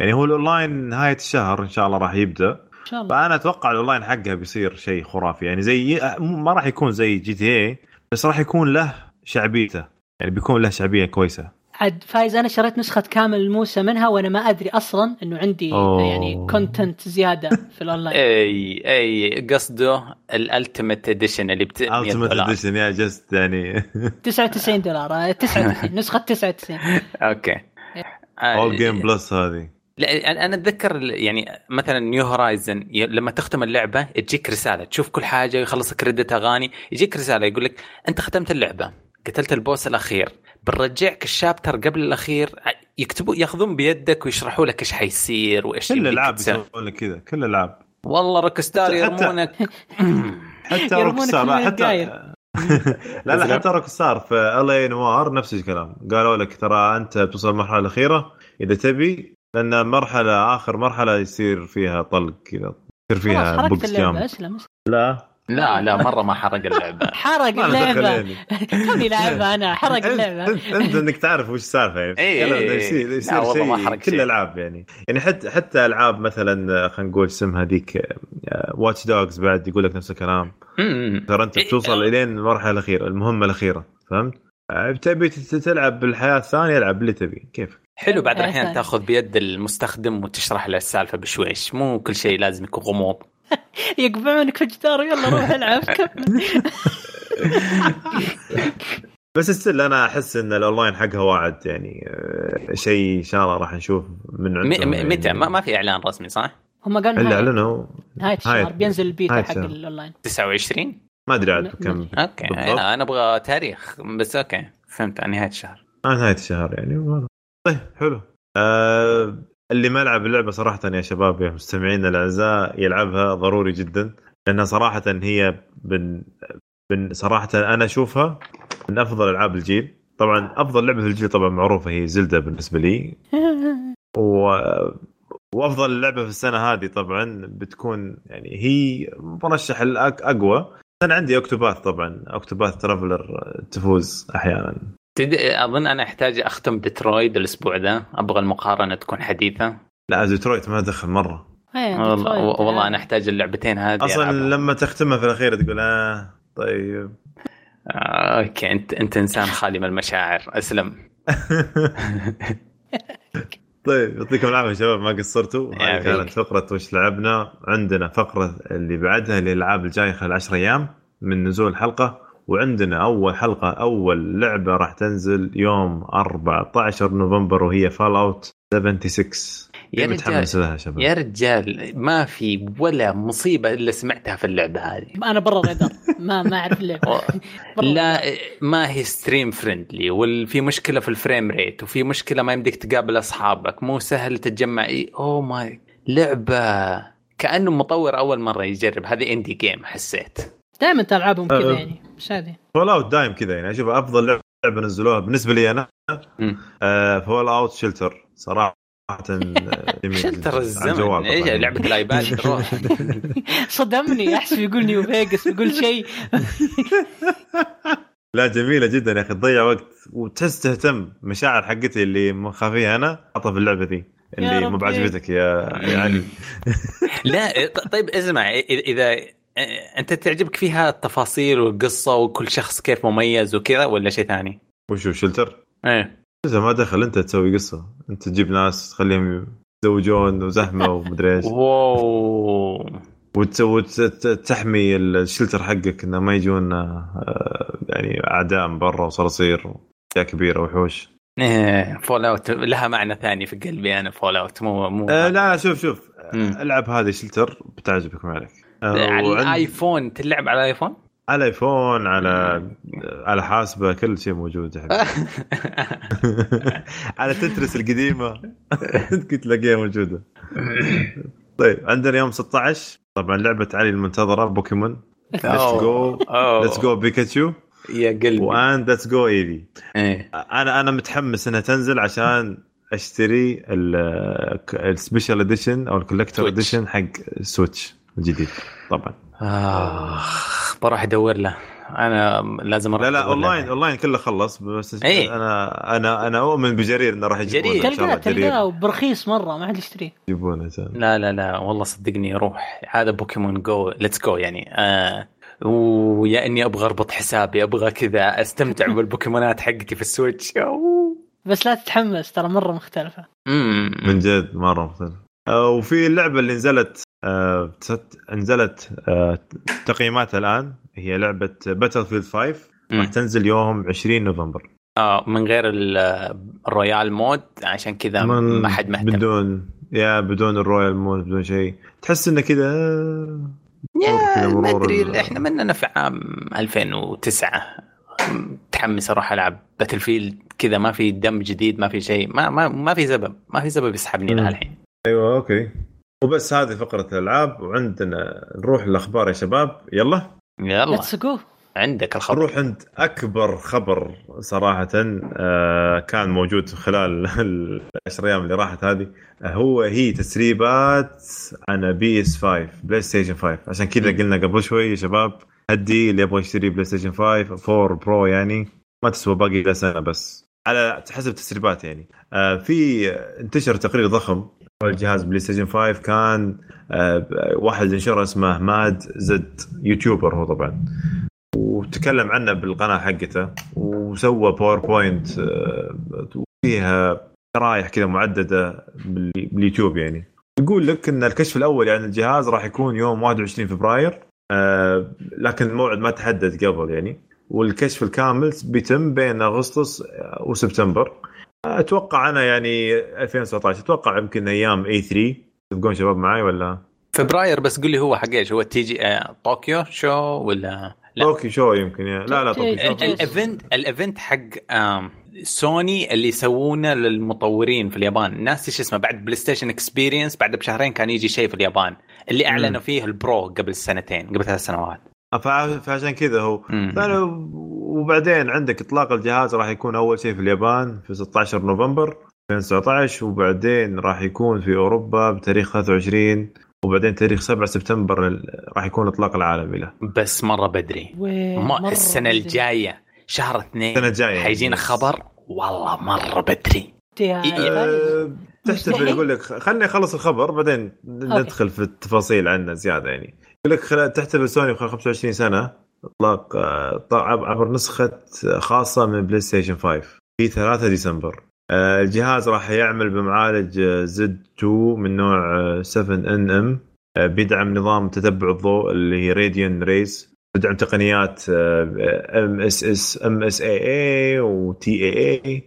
يعني هو الاونلاين نهاية الشهر إن شاء الله راح يبدأ. إن شاء الله. فأنا أتوقع الاونلاين حقها بيصير شيء خرافي. يعني زي ما راح يكون زي GTA بس راح يكون له شعبيته. يعني بيكون له شعبية كويسة. عاد فايز. أنا شريت نسخة كامل الموسى منها وأنا ما أدري أصلا إنه عندي أوه. يعني content زيادة في الاونلاين أي أي قصده ال ultimate edition اللي بت 100 ultimate دولار. edition يا just يعني. 99 دولار. آه، 99 نسخة 99 Okay. آه، اول Game Plus هذه. لا أنا- أنا أتذكر يعني مثلا نيو Horizon لما تختم اللعبة تجيك رسالة. تشوف كل حاجة يخلص credit أغاني يجيك رسالة يقول لك أنت ختمت اللعبة. قتلت ال boss الأخير. بنرجعك ال chapter قبل الأخير يكتبوا ياخذون بيدك ويشرحوا لك إيش حيصير وإيش كل الالعاب. يسوون لك كذا كل الالعاب والله روك ستار حتى- يرمونك حتى يرمونك روك ستار من لا حتى. لا لا؟ حتى روك ستار في L.A. Noire نفس الكلام قالوا لك ترى أنت بتوصل المرحله الأخيرة إذا تبي لأن مرحلة آخر مرحلة يصير فيها طلق كذا يصير فيها box أسلم. لا لا لا مرة ما حرق اللعبة حرق اللعبة. كوني لعبها أنا حرق اللعبة انت, أنت إنك تعرف وش السالفه يعني يصير يصير والله ما شيء كل. الألعاب يعني يعني حتى حتى ألعاب مثلا خلينا نقول اسمها ذيك Watch Dogs بعد يقول لك نفس الكلام. ترى أنت إيه، بتوصل آه. إلين المرحلة الأخيرة المهمة الأخيرة فهمت؟ آه، تبي تلعب بالحياة الثانية العب اللي تبي كيف؟ حلو بعد يا الاحيان. تاخذ بيد المستخدم وتشرح له السالفة بشويش مو كل شيء لازم يكون غموض يقبعونك في الجدار يلا روح العب كمل. بس still أنا أحس إن الأونلاين حقها واعد يعني آه، شيء ان شاء الله راح نشوف من عندهم م- يعني. متى ما, ما في إعلان رسمي صح؟ هم قالوا اللي نهاية, إعلنوا نهايه الشهر بينزل البيتا حق. الأونلاين. 29 ما أدري عاد كم okay أنا أبغى تاريخ بس أوكي فهمت عن نهاية الشهر. آه نهاية الشهر يعني طيب حلو. آه اللي ما لعب اللعبة صراحة يا شباب يا مستمعينا الأعزاء يلعبها ضروري جدا لأنها صراحة هي بن, بن صراحة أنا أشوفها من أفضل ألعاب الجيل. طبعا أفضل لعبة في الجيل طبعا معروفة هي زلدا بالنسبة لي. و... وأفضل لعبة في السنة هذه طبعا بتكون يعني هي مرشح الاقوى أنا عندي Octopath طبعا Octopath Traveler تفوز أحيانا. تد... أظن أنا أحتاج أختم ديترويد الأسبوع ذا. أبغى المقارنة تكون حديثة. لا ديترويت ما دخل مرة. إيه، والله, ديترويت. والله أنا أحتاج اللعبتين هذه. أصلا ألعبها. لما تختمها في الأخير تقول آه طيب. آه، okay انت أنت إنسان خالي من المشاعر. أسلم. طيب يعطيكم العافية شباب ما قصرتوا. هذه يعافيك. كانت فقرة وش لعبنا. عندنا فقرة اللي بعدها الألعاب الجاية خلال 10 أيام من نزول الحلقة. وعندنا أول حلقة أول لعبة راح تنزل يوم 14 نوفمبر وهي فال اوت 76 يا رجال لها شباب؟ يا رجال ما في ولا مصيبة إلا سمعتها في اللعبة هذه. أنا برا الرادار ما ما أعرف اللعبه لا ما هي stream friendly وفي مشكلة في ال frame rate وفي مشكلة ما يمديك تقابل أصحابك مو سهل تتجمع. إي oh my لعبة كأنه مطور أول مرة يجرب. هذه indie game حسيت. دائما العابهم كذا أه. يعني. هذه Fallout دايم كذا يعني أشوف أفضل لعبة نزلوها بالنسبة لي أنا مم. Fallout Shelter صراحة آه، Shelter الزمن. إيش. لعبة الآيباد صدمني احسب يقول نيو فيجاس يقول شيء. لا جميلة جدا يا أخي تضيع وقت وتحس تهتم. مشاعر حقتي اللي مخافيها أنا حطها في اللعبة ذي اللي مو. بعجبتك يا علي لا ط- طيب اسمع إذا- إذا أنت تعجبك فيها التفاصيل والقصة وكل شخص كيف مميز وكذا ولا شيء ثاني؟ وشو شلتر؟ إيه. شلتر ما دخل أنت تسوي قصة. أنت تجيب ناس تخليهم يتزوجون وزحمة ومدري إيش. Wow. وت- وت- تحمي ال shelter حقك إنه ما يجون آه، يعني أعداء من برا وصراصير أشياء كبيرة وحوش. إيه Fallout لها معنى ثاني في قلبي أنا Fallout مو مو آه لا شوف شوف. مم. ألعب هذه Shelter بتعجبك ما عليك. على وعند- الايفون تلعب على الآيفون؟ على ايفون على على حاسبة كل شيء موجود يا حبيبي على تترس القديمة. كنت تلاقيها موجودة. طيب عندنا يوم 16 طبعا لعبة علي المنتظرة بوكيمون. Let's Go. Let's Go Pikachu يا قلبي. and Let's Go Eevee. أنا أنا متحمس إنها تنزل عشان أشتري ال special edition أو ال collector Switch. edition حق ال Switch الجديد طبعا آخ بروح ادور له أنا لازم أروح لا لا. online online كله خلص بس إيه. أنا أنا أنا أؤمن بجرير إنه راح يجيبونه جرير. إن شاء تلقاه الله جرير تلقاه برخيص مرة ما حد يشتريه يجيبونه إن شاء الله. لا لا لا والله صدقني روح هذا بوكيمون Go Let's Go يعني آه ويا إني أبغى أربط حسابي أبغى كذا أستمتع بالبوكيمونات حقتي في ال Switch أوه. بس لا تتحمس ترى مرة مختلفة مم. من جد مرة مختلف آه، وفي اللعبة اللي نزلت آه، نزلت آه، تقييماتها الآن هي لعبة Battlefield 5 راح. تنزل يوم 20 نوفمبر. آه من غير ال- ال royale mode عشان كذا ما حد مهتم. بدون يا بدون ال royale mode بدون شيء. تحس انه كذا آه، ما أدري إحنا مننا في عام 2009 متحمس أروح ألعب Battlefield كذا ما في دم جديد ما في شيء ما ما ما في سبب ما في سبب يسحبني لها. الحين أيوه okay. وبس هذه فقرة الألعاب وعندنا نروح الاخبار يا شباب. يلا. يلا. Let's go عندك الخبر. نروح عند أكبر خبر صراحة آه، كان موجود خلال العشر أيام اللي راحت هذه. هو هي تسريبات عن PS 5 PlayStation 5 عشان كذا قلنا قبل شوي يا شباب هدي اللي يبغى يشتري PlayStation 5 4 Pro يعني. ما تسوى باقي سنة بس. على حسب تسريبات يعني. آه، في انتشر تقرير ضخم حول جهاز PlayStation 5 كان آه، واحد نشره اسمه ماد زد YouTuber هو طبعا. وتكلم عنه بالقناة حقته وسوى PowerPoint آه، فيها شرايح كذا معددة بال- باليوتيوب يعني. يقول لك إن الكشف الأول يعني الجهاز راح يكون يوم 21 فبراير آه، لكن الموعد ما تحدد قبل يعني. والكشف الكامل بيتم بين أغسطس وسبتمبر. أتوقع أنا يعني 2019 أتوقع يمكن أيام E3 تبقون شباب معي ولا؟ فبراير بس قول لي هو حق إيش؟ هو TG آه، طوكيو show ولا لا؟ طوكيو show يمكن يعني. لا لا طوكيو show. ال- ال- ال event ال event حق سوني اللي يسوونه للمطورين في اليابان. ناس إيش اسمه؟ بعد بلاي ستيشن Experience بعد بشهرين كان يجي شيء في اليابان. اللي أعلنوا. فيه ال Pro قبل سنتين قبل ثلاث سنوات. فع- فعشان كذا هو. وبعدين عندك اطلاق الجهاز راح يكون أول شيء في اليابان في 16 نوفمبر 2019 وبعدين راح يكون في أوروبا بتاريخ 23 وبعدين تاريخ 7 سبتمبر ال- راح يكون الاطلاق العالمي له بس مرة بدري. مرة السنة بدري. الجاية شهر اثنين. السنة الجاية. حيجينا. خبر؟ والله مرة بدري. إيه. أه، تحتفل. يقول لك خلني أخلص الخبر بعدين ندخل في التفاصيل عنه زيادة يعني. يقول لك خلال- تحتفل سوني خلال 25 سنة. اطلاق آه، عبر نسخة خاصة من بلاي ستيشن 5 في 3 ديسمبر. آه، الجهاز راح يعمل بمعالج زد 2 من نوع آه، 7 nm بيدعم نظام تتبع الضوء اللي هي Radeon Rays بيدعم تقنيات ام اس اس ام اس اي اي وتي اي اي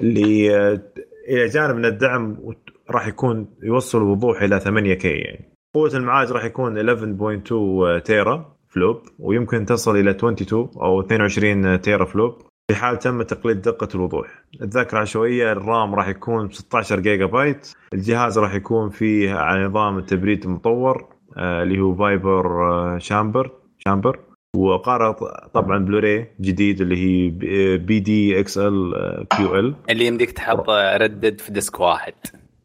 اللي آه، إلى جانب من الدعم راح يكون يوصل وضوح إلى 8K يعني. قوة المعالج راح يكون 11.2 tera. flop ويمكن تصل إلى 22 أو 22 tera flop في حال تم تقليل دقة الوضوح. الذاكره العشوائية ال RAM راح يكون ب 16 جيجا بايت الجهاز راح يكون فيه على نظام التبريد المطور آه، اللي هو vapor آه، chamber chamber. وقارئ طبعا بلوراي جديد اللي هي BDXL كيو ال اللي يمديك تحط Red Dead في disc واحد.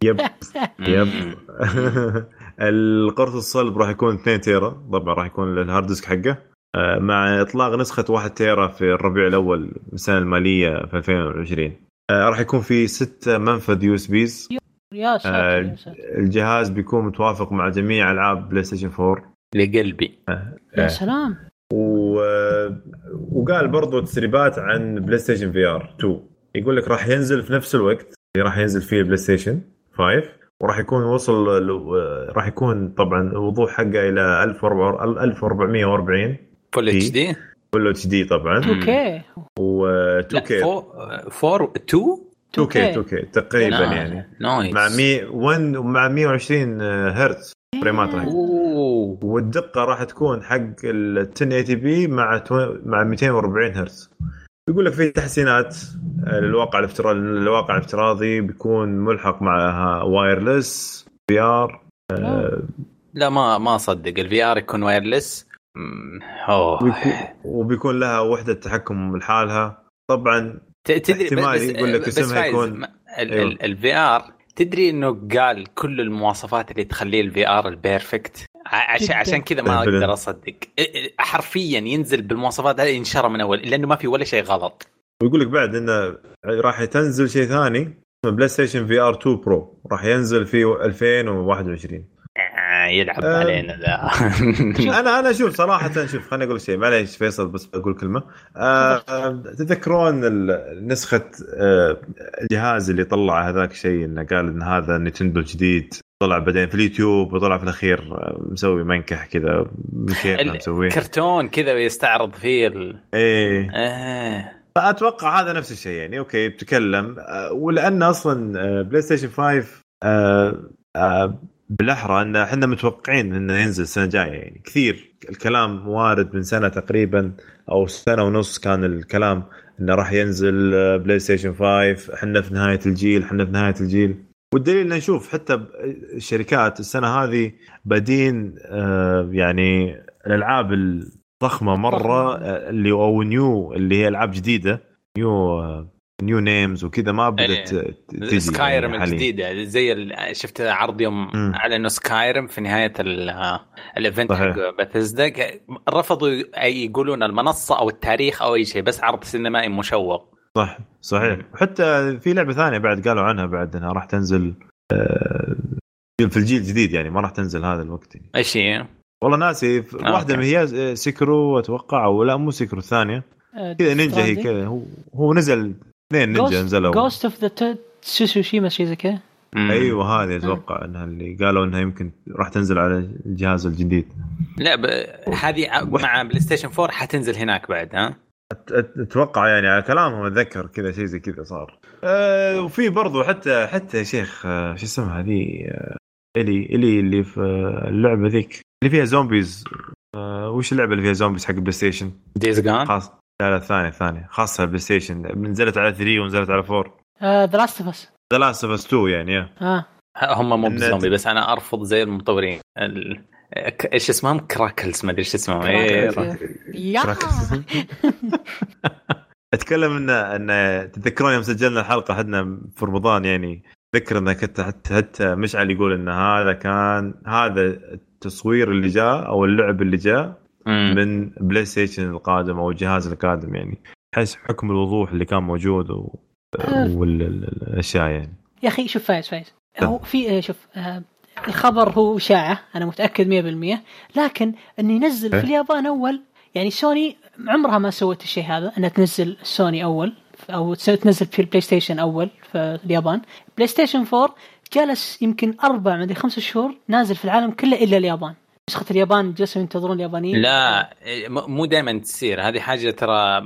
يب. يب. القرص الصلب راح يكون 2 tera طبعا راح يكون ال hard disk حقه. آه، مع إطلاق نسخة 1 tera في الربع الأول من السنة المالية في 2020 آه، راح يكون في 6 منفذ USBs. يا آه، يا ساتر. الجهاز بيكون متوافق مع جميع ألعاب بلاي ستيشن 4 لقلبي يا سلام. و... وقال برضو تسريبات عن بلاي ستيشن VR 2 يقول لك راح ينزل في نفس الوقت اللي راح ينزل فيه البلاي ستيشن 5 وراح يكون وصل ل- راح يكون طبعا الوضوح حقه إلى 1440 full. HD full HD طبعا. 2K و 2K 4 2 2K 2K تقريبا يعني. Nice مع 100 1 مع 120 هرتز فريمات راح. والدقة راح تكون حق ال 1080p مع مع 240 هرتز. يقول لك في تحسينات آه، للواقع الافتراضي الواقع الافتراضي بيكون ملحق معها wireless VR لا. ما ما اصدق ال VR يكون wireless وبيكون لها وحدة تحكم لحالها. طبعا تدري احتمال بس يقول لك اسمها يكون- أيوه. ال VR تدري إنه قال كل المواصفات اللي تخليه ال VR ال perfect؟ عشان جداً. عشان كذا ما. أقدر أصدق. حرفيا ينزل بالمواصفات هذه ينشر من أول لأنه ما في ولا شيء غلط. ويقول لك بعد إنه راح تنزل شيء ثاني اسمه بلاي ستيشن VR 2 Pro. راح ينزل في 2021 آه، يلعب آه. علينا ذا. أنا أنا أشوف صراحة شوف خليني أقول شيء. معليش فيصل بس بقول كلمة. آه آه، تذكرون ال- نسخة آه الجهاز اللي طلع هذاك الشيء إنه قال إن هذا نينتندو الجديد؟ طلع بعدين في اليوتيوب وطلع في الأخير مسوي منكح كذا ال- مسويه. كرتون كذا ويستعرض فيه ال... إيه. آه. فأتوقع هذا نفس الشيء يعني okay بتكلم. آه، ولأن أصلا بلاي ستيشن 5 آه، آه، بالأحرى إن إحنا متوقعين انه ينزل السنة الجاية يعني. كثير الكلام وارد من سنة تقريبا أو سنة ونص كان الكلام إنه راح ينزل بلاي ستيشن 5 إحنا في نهاية الجيل إحنا في نهاية الجيل. والدليل ان نشوف حتى الشركات السنة هذه بادين آه، يعني الألعاب الضخمة مرة آه، اللي أو new اللي هي ألعاب جديدة new آه، new names وكذا ما بدأت تجي Skyrim يعني. الجديدة زي شفت عرض يوم مم. اعلنوا Skyrim في نهاية ال- ال event. حق باثيزدا رفضوا يقولون المنصة أو التاريخ أو أي شيء بس عرض سينمائي مشوق صح صحيح وحتى في لعبة ثانية بعد قالوا عنها بعد إنها راح تنزل آه، في الجيل الجديد يعني ما راح تنزل هذا الوقت يعني. إيش هي؟ والله ناسي آه، واحدة. من هي Sekiro أتوقع أو لا مو Sekiro الثانية كذا نينجا هي كذا هو هو نزل اثنين نينجا نزلوا Ghost of the Tsushima شيء زي كذا. أيوه هذه أتوقع إنها اللي قالوا إنها يمكن راح تنزل على الجهاز الجديد لا ب... هذه مع بلاي ستيشن 4 حتنزل هناك بعد ها؟ أتوقع يعني على كلامهم أتذكر كذا شيء زي كذا صار. أه وفي برضو حتى حتى يا شيخ أه شو اسمها the أه الي إلي اللي في آه، اللعبة ذيك. اللي فيها zombies أه وش اللعبة اللي فيها zombies حق بلاي ستيشن Days Gone خاص لا لا الثانية الثانية خاصة بلاي ستيشن نزلت على 3 ونزلت على 4 The Last of Us The Last of Us 2 يعني. آه. هم مو النت. بزومبي بس أنا أرفض زي المطورين. ال... إيش اسمهم؟ clickers ما أدري إيش اسمهم. إيه. يا! أتكلم ان إن تتذكرون يوم سجلنا الحلقة حدنا في رمضان يعني ذكر انك حتى حتى, مشعل يقول إن هذا كان هذا التصوير اللي جاء أو اللعب اللي جاء. من بلاي ستيشن القادم أو الجهاز القادم يعني حيث حكم الوضوح اللي كان موجود و... والأشياء يعني. يا أخي شوف فايز فايز. هو في آه، شوف آه، الخبر هو اشاعه أنا متأكد 100% لكن انه ينزل في إيه. اليابان أول يعني سوني عمرها ما سوت الشيء هذا إنها تنزل سوني أول أو تس- تنزل في البلاي ستيشن أول في اليابان. بلاي ستيشن 4 جلس يمكن أربع مدري خمس شهور نازل في العالم كله إلا اليابان. نسخة اليابان جلسوا ينتظرون اليابانيين. لا مو دائما تصير. هذه حاجة ترى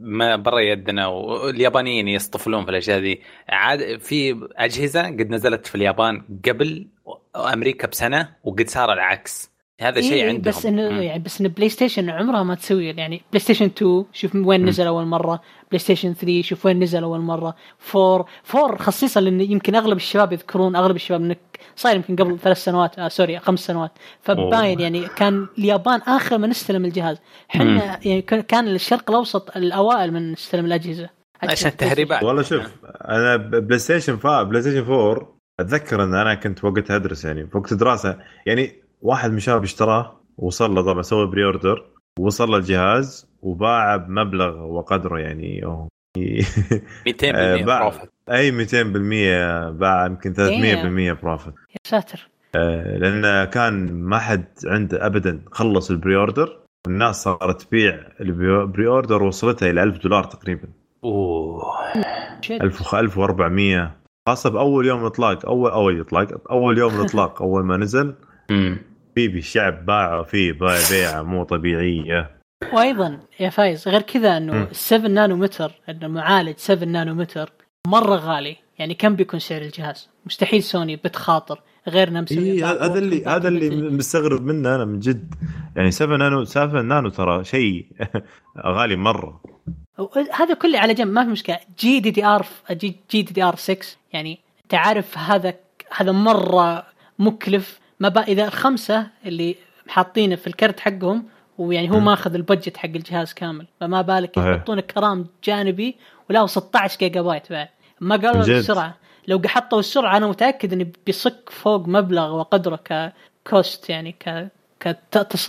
ما برا يدنا واليابانيين يصطفلون في الأشياء دي عاد في أجهزة قد نزلت في اليابان قبل أمريكا بسنة وقد صار العكس. هذا شيء إيه، عندهم. بس انه. يعني بس إنه بلاي ستيشن عمرها ما تسوي يعني بلاي ستيشن 2 شوف وين نزل أول مرة. بلاي ستيشن 3 شوف وين نزل أول مرة. 4 4 خصيصا لأن يمكن أغلب الشباب يذكرون أغلب الشباب إنك صاير يمكن قبل ثلاث سنوات آه سوري خمس سنوات. فباين يعني كان اليابان آخر من استلم الجهاز. إحنا يعني كان- كان الشرق الأوسط الأوائل من استلم الأجهزة. عشان التهريبات والله شوف أنا بلاي ستيشن 5 بلاي ستيشن 4 أتذكر إن أنا كنت وقتها أدرس يعني في وقت دراسة. يعني واحد من الشباب اشتراه وصل له طبعا سوى pre-order وصل له الجهاز وباعه بمبلغ وقدره يعني. أوه. 200% آه، باع. profit أي 200% باع يمكن 300% profit يا ساتر. آه، لأن كان ما حد عنده ابدا خلص ال pre-order والناس صارت تبيع ال pre-order وصلتها إلى 1000 دولار تقريبا. أوه. shit. 1000 1400 خاصة بأول يوم إطلاق اول اول اطلاق أول يوم الإطلاق أول ما نزل. بيبي الشعب باعوا فيه باع بيعه مو طبيعية وأيضا يا فايز غير كذا إنه مم. 7 نانومتر إنه معالج 7 نانومتر مرة غالي يعني كم بيكون سعر الجهاز؟ مستحيل سوني بتخاطر غير انها مسوية اي باك هذا اللي هذا اللي. مستغرب منه أنا من جد يعني 7 نانو 7 نانو ترى شيء غالي مرة هذا كله على جنب ما في مشكلة جي دي دي ار جي, جي دي دي ار 6 يعني انت عارف هذا هذا مرة مكلف ما بقى إذا الخمسة اللي حاطينه في الكرت حقهم ويعني هو. ماخذ ال budget حق الجهاز كامل فما بالك. يحطون ك RAM جانبي ولا 16 جيجا بايت بعد ما قالوا. السرعه لو حطوا السرعة أنا متأكد انه بيصك فوق مبلغ وقدره ك cost يعني ك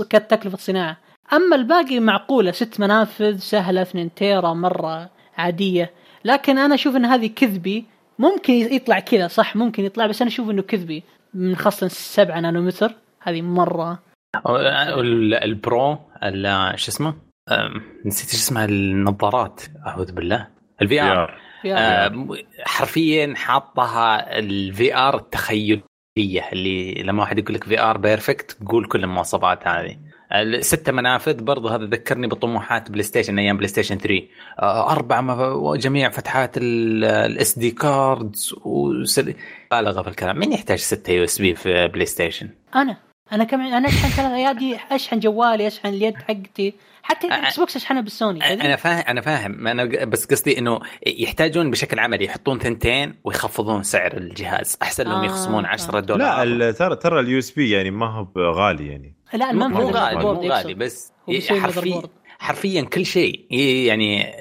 كتكلفة صناعة أما الباقي معقولة. ست منافذ سهلة 2 تيرا مرة عادية. لكن أنا أشوف إن هذه كذبي. ممكن يطلع كذا صح ممكن يطلع بس أنا أشوف إنه كذبي. من خاصة 7 نانومتر. هذه مرة. ال- ال Pro ال- شو اسمه؟ نسيت إيش اسمها النظارات. أعوذ بالله. ال VR يا حرفيا حاطها ال VR التخيليه اللي لما واحد يقول لك VR perfect تقول كل المواصفات هذه. الستة منافذ برضو هذا ذكرني بطموحات بلاي ستيشن أيام بلاي ستيشن 3 آه، أربع جميع فتحات ال SD cards بالغ في الكلام. مين يحتاج 6 USB في بلاي ستيشن؟ أنا. أنا كم أنا أشحن ثلاث أيادي أشحن جوالي أشحن اليد حقتي. حتى الاكس بوكس أشحنها بالسوني أنا فاهم أنا فاهم. أنا بس قصدي إنه يحتاجون بشكل عملي يحطون ثنتين ويخفضون سعر الجهاز. أحسن لهم آه، يخصمون آه. 10 دولار. لا ترى ترى ال USB يعني ما هو غالي يعني. لا المنفذ مو غالي مو غالي. بس حرفيا. حرفيا كل شيء. يعني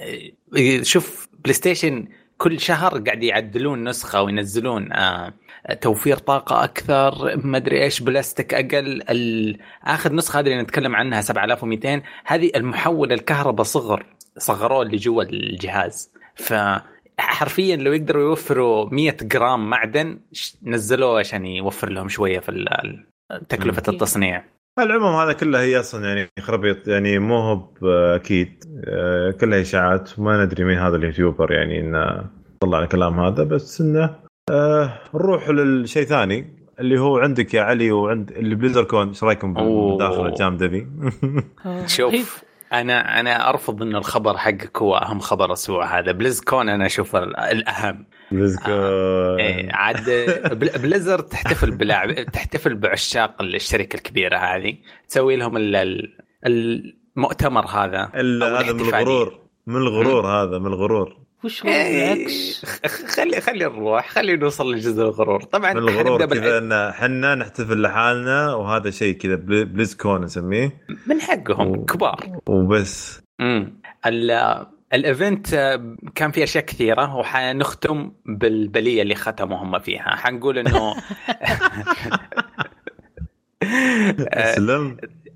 شوف بلاي ستيشن كل شهر قاعد يعدلون نسخة وينزلون آه توفير طاقة أكثر ما أدري إيش بلاستيك أقل اخر نسخة هذه اللي نتكلم عنها 7200 هذه المحول الكهرباء صغر صغروه اللي جوا الجهاز ف حرفيا لو يقدروا يوفروا 100 جرام معدن نزلوه عشان يوفر لهم شوية في تكلفة. التصنيع العموم هذا كله هي أصلا يعني خربيط يعني مو هو أكيد آه، كلها إشاعات ما ندري مين هذا اليوتيوبر يعني إنه طلع الكلام هذا بس إنه آه نروح للشيء ثاني اللي هو عندك يا علي وعند اللي BlizzCon إيش رأيكم أوه. بالداخله الجامده ذي؟ آه، رهيب. شوف أنا أنا أرفض إن الخبر حقك هو أهم خبر الأسبوع هذا BlizzCon أنا أشوف ال- الأهم BlizzCon إيه عاد بل- Blizzard تحتفل بلاعب تحتفل بعشاق الشركة الكبيرة هذه تسوي لهم ال- ال- المؤتمر هذا هذا من. الغرور من الغرور هذا من الغرور وش هو إيه، بالعكس خ- خلي خلي نروح خلي نوصل لجزء الغرور. طبعا من الغرور كذا إن إحنا نحتفل لحالنا وهذا شيء كذا بل- BlizzCon نسميه. من حقهم أوه. كبار. وبس. امم ال- ال event آه، كان فيه أشياء كثيرة وحنختم بالبلية اللي ختموا هم فيها. حنقول انه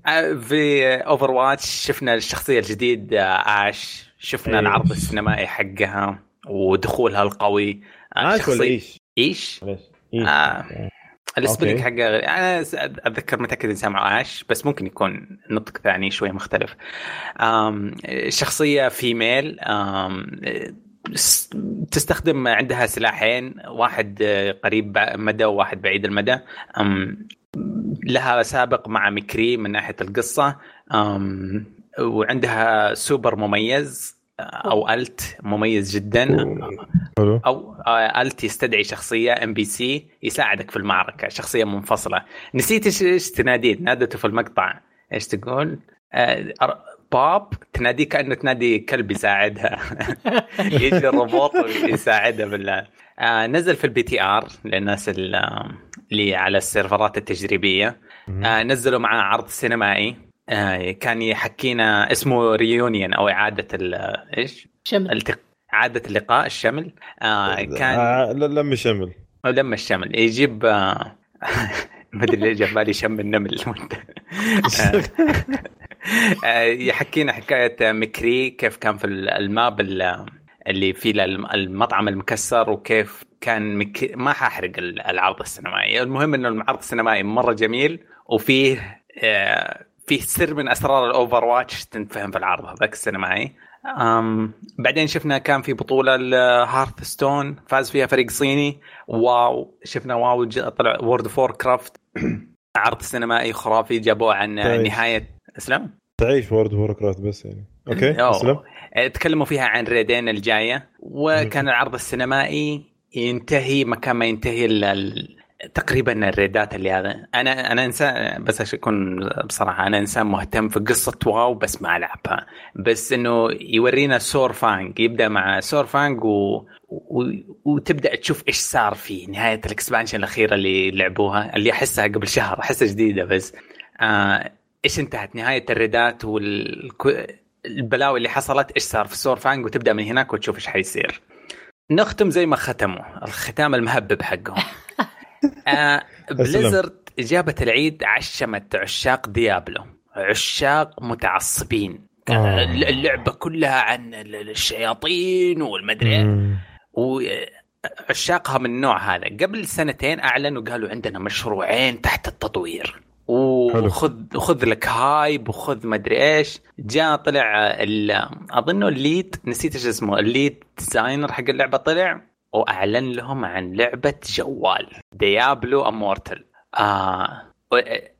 آه، في Overwatch شفنا الشخصية الجديد آه، Ashe شفنا إيه. العرض السينمائي حقها ودخولها القوي آه، ولا شخصية- إيش؟ إيش؟ معليش آه ال spelling okay. حقه غير- أنا أتذكر متأكد إني سامع Ashe بس ممكن يكون نطق ثاني شوي مختلف آم، شخصية female آم، تستخدم عندها سلاحين واحد آه، قريب مدى وواحد بعيد المدى لها سابق مع McCree من ناحية القصة وعندها سوبر مميز آه، أو ult مميز جدا. أو آه، ult يستدعي شخصية NPC يساعدك في المعركة شخصية منفصلة. نسيت إيش تناديه نادته في المقطع. إيش تقول؟ آه، باب تناديه كأنه تنادي كلب يساعدها. يجي الروبوت ويساعدها بالله. آه، نزل في ال PTR للناس ال- اللي على السيرفرات التجريبية. آه، نزلوا معاه عرض سينمائي. آه، كان يحكينا اسمه reunion أو إعادة ال- إيش؟ شمل. التق... إعادة اللقاء الشمل. آه كان آه، لا لم يشمل. لما الشمل يجيب آه، ما أدري ليه جاب بالي شم النمل. آه، يحكينا حكاية مكري كيف كان في ال map ال- اللي فيه الم- المطعم المكسر وكيف كان مك... ما حاحرق ال- العرض السينمائي. المهم إنه العرض السينمائي مرة جميل وفيه آه، فيه سر من أسرار الأوفر واتش تنفهم في العرض هذاك السينمائي أم بعدين شفنا كان في بطولة الهارث ستون فاز فيها فريق صيني. واو شفنا واو طلع وورلد اوف وور كرافت عرض سينمائي خرافي جابوه عن طيب. نهاية اسلام تعيش وورلد وور كرافت بس يعني. okay أوه. آه، تكلموا فيها عن raid ين الجاية. وكان العرض السينمائي ينتهي مكان ما ينتهي تقريبا ال raid ات اللي هذا. أنا أنا إنسان بس عشان أكون بصراحة أنا إنسان مهتم في قصة واو بس ما ألعبها. بس إنه يورينا سورفانج يبدأ مع سورفانج و... و... وتبدأ تشوف إيش صار في نهاية ال expansion الأخيرة اللي لعبوها اللي أحسها قبل شهر أحسها جديدة بس. آه إيش انتهت نهاية ال raid ات والبلاوي اللي حصلت؟ إيش صار في سورفانج؟ وتبدأ من هناك وتشوف إيش حيصير. نختم زي ما ختموا الختام المهبب حقهم. آه بليزرد جابت العيد عشمت عشاق ديابلو. عشاق متعصبين. آه. اللعبة كلها عن الشياطين والمدري مم. وعشاقها من النوع هذا. قبل سنتين أعلنوا قالوا عندنا مشروعين تحت التطوير. وخذ خذ لك hype وخذ مدري إيش. جاء طلع أظنه ال lead نسيت إيش اسمه. ال lead designer حق اللعبة طلع. وأعلن لهم عن لعبة جوال ديابلو ايمورتال آه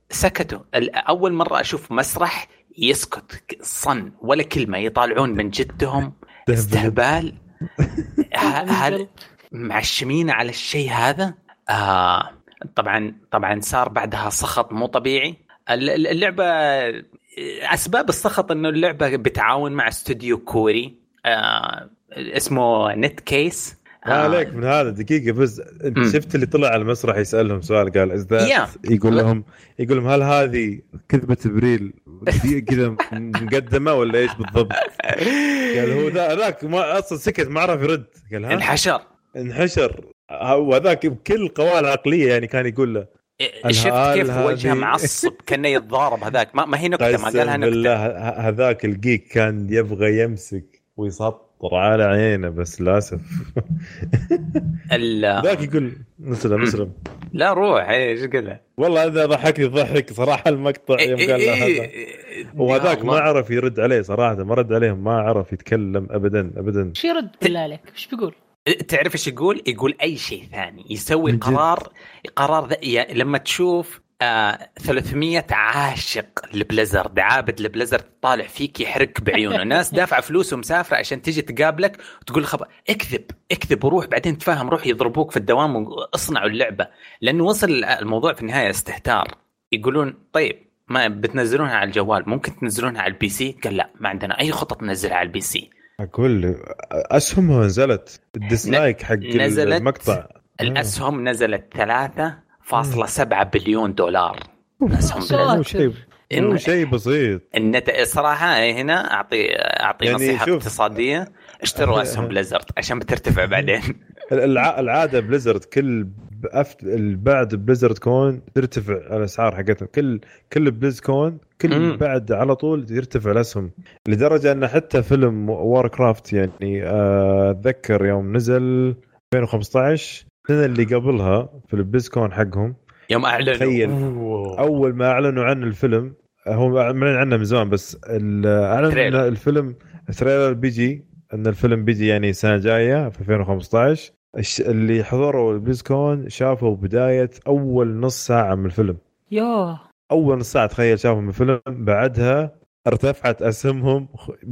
سكتوا. ال- أول مرة أشوف مسرح يسكت صن ولا كلمة يطالعون من جدهم. استهبال. هل معشمين على الشيء هذا؟ آه طبعا طبعا صار بعدها سخط مو طبيعي. الل- الل- اللعبة أسباب السخط إنه اللعبة بتعاون مع استوديو كوري آه اسمه نت كيس. ما عليك من هذا دقيقة بس أنت. شفت اللي طلع على المسرح يسألهم سؤال قال از Yeah. يقول لهم يقول لهم هل هذه كذبة إبريل كذا مقدمة ولا إيش بالضبط؟ قال هو ذا ذاك ما أصلا سكت ما عرف يرد. قال ها؟ انحشر. انحشر. هو ذاك بكل القوى العقلية يعني كان يقول له. شفت الهال كيف وجهه معصب؟ كأنه يتضارب هذاك. ما, ما هي نكتة ما قالها نكتة. بالله هذاك الجيك كان يبغى يمسك ويسطر على عينه بس للأسف ذاك يقول نسلم. نسلم لا روح إيش قال والله هذا ضحكني ضحك صراحة المقطع يوم قال له هذا وهذاك ما عرف يرد عليه صراحة ما رد عليهم ما عرف يتكلم ابدا ابدا إيش يرد بالله عليك؟ إيش بيقول؟ تعرف إيش يقول؟ يقول أي شيء ثاني يسوي. قرار قرار ذا يعني لما تشوف آه 300 عاشق لبليزرد عابد لبليزرد طالع فيك يحرك بعيونه. ناس دافعه فلوس ومسافرة عشان تجي تقابلك وتقول خبر اكذب اكذب وروح بعدين تفهم روح يضربوك في الدوام واصنعوا اللعبة. لأنه وصل الموضوع في النهاية استهتار. يقولون طيب ما بتنزلونها على الجوال؟ ممكن تنزلونها على ال PC؟ قال لا ما عندنا أي خطط ننزلها على ال PC. أقول أسهمها نزلت. ال dislike حق نزلت المقطع. الأسهم نزلت 3.7 بليون دولار. اسهم. مو شيء مو إن- شيء بسيط. النت صراحة هنا أعطي أعطي يعني نصيحة شوف. اقتصادية. اشتروا أسهم بليزرد عشان بترتفع بعدين. الع- العادة بليزرد كل أف... بعد بليز كون ترتفع الأسعار حقتهم. كل كل بليز كون كل مم. بعد على طول يرتفع الأسهم. لدرجة إن حتى فيلم وار كرافت يعني آه، أتذكر يوم نزل 2015 السنة اللي قبلها في البليز كون حقهم يوم أعلنوا. تخيل. أول ما أعلنوا عن الفيلم هو معلن عنه من زمان بس trailer. الفيلم ال trailer بيجي إن الفيلم بيجي يعني السنة الجاية في 2015 الش- اللي حضروا البليزكون شافوا بداية أول نص ساعة من الفيلم. يوه. أول نص ساعة تخيل شافوا من الفيلم بعدها ارتفعت أسهمهم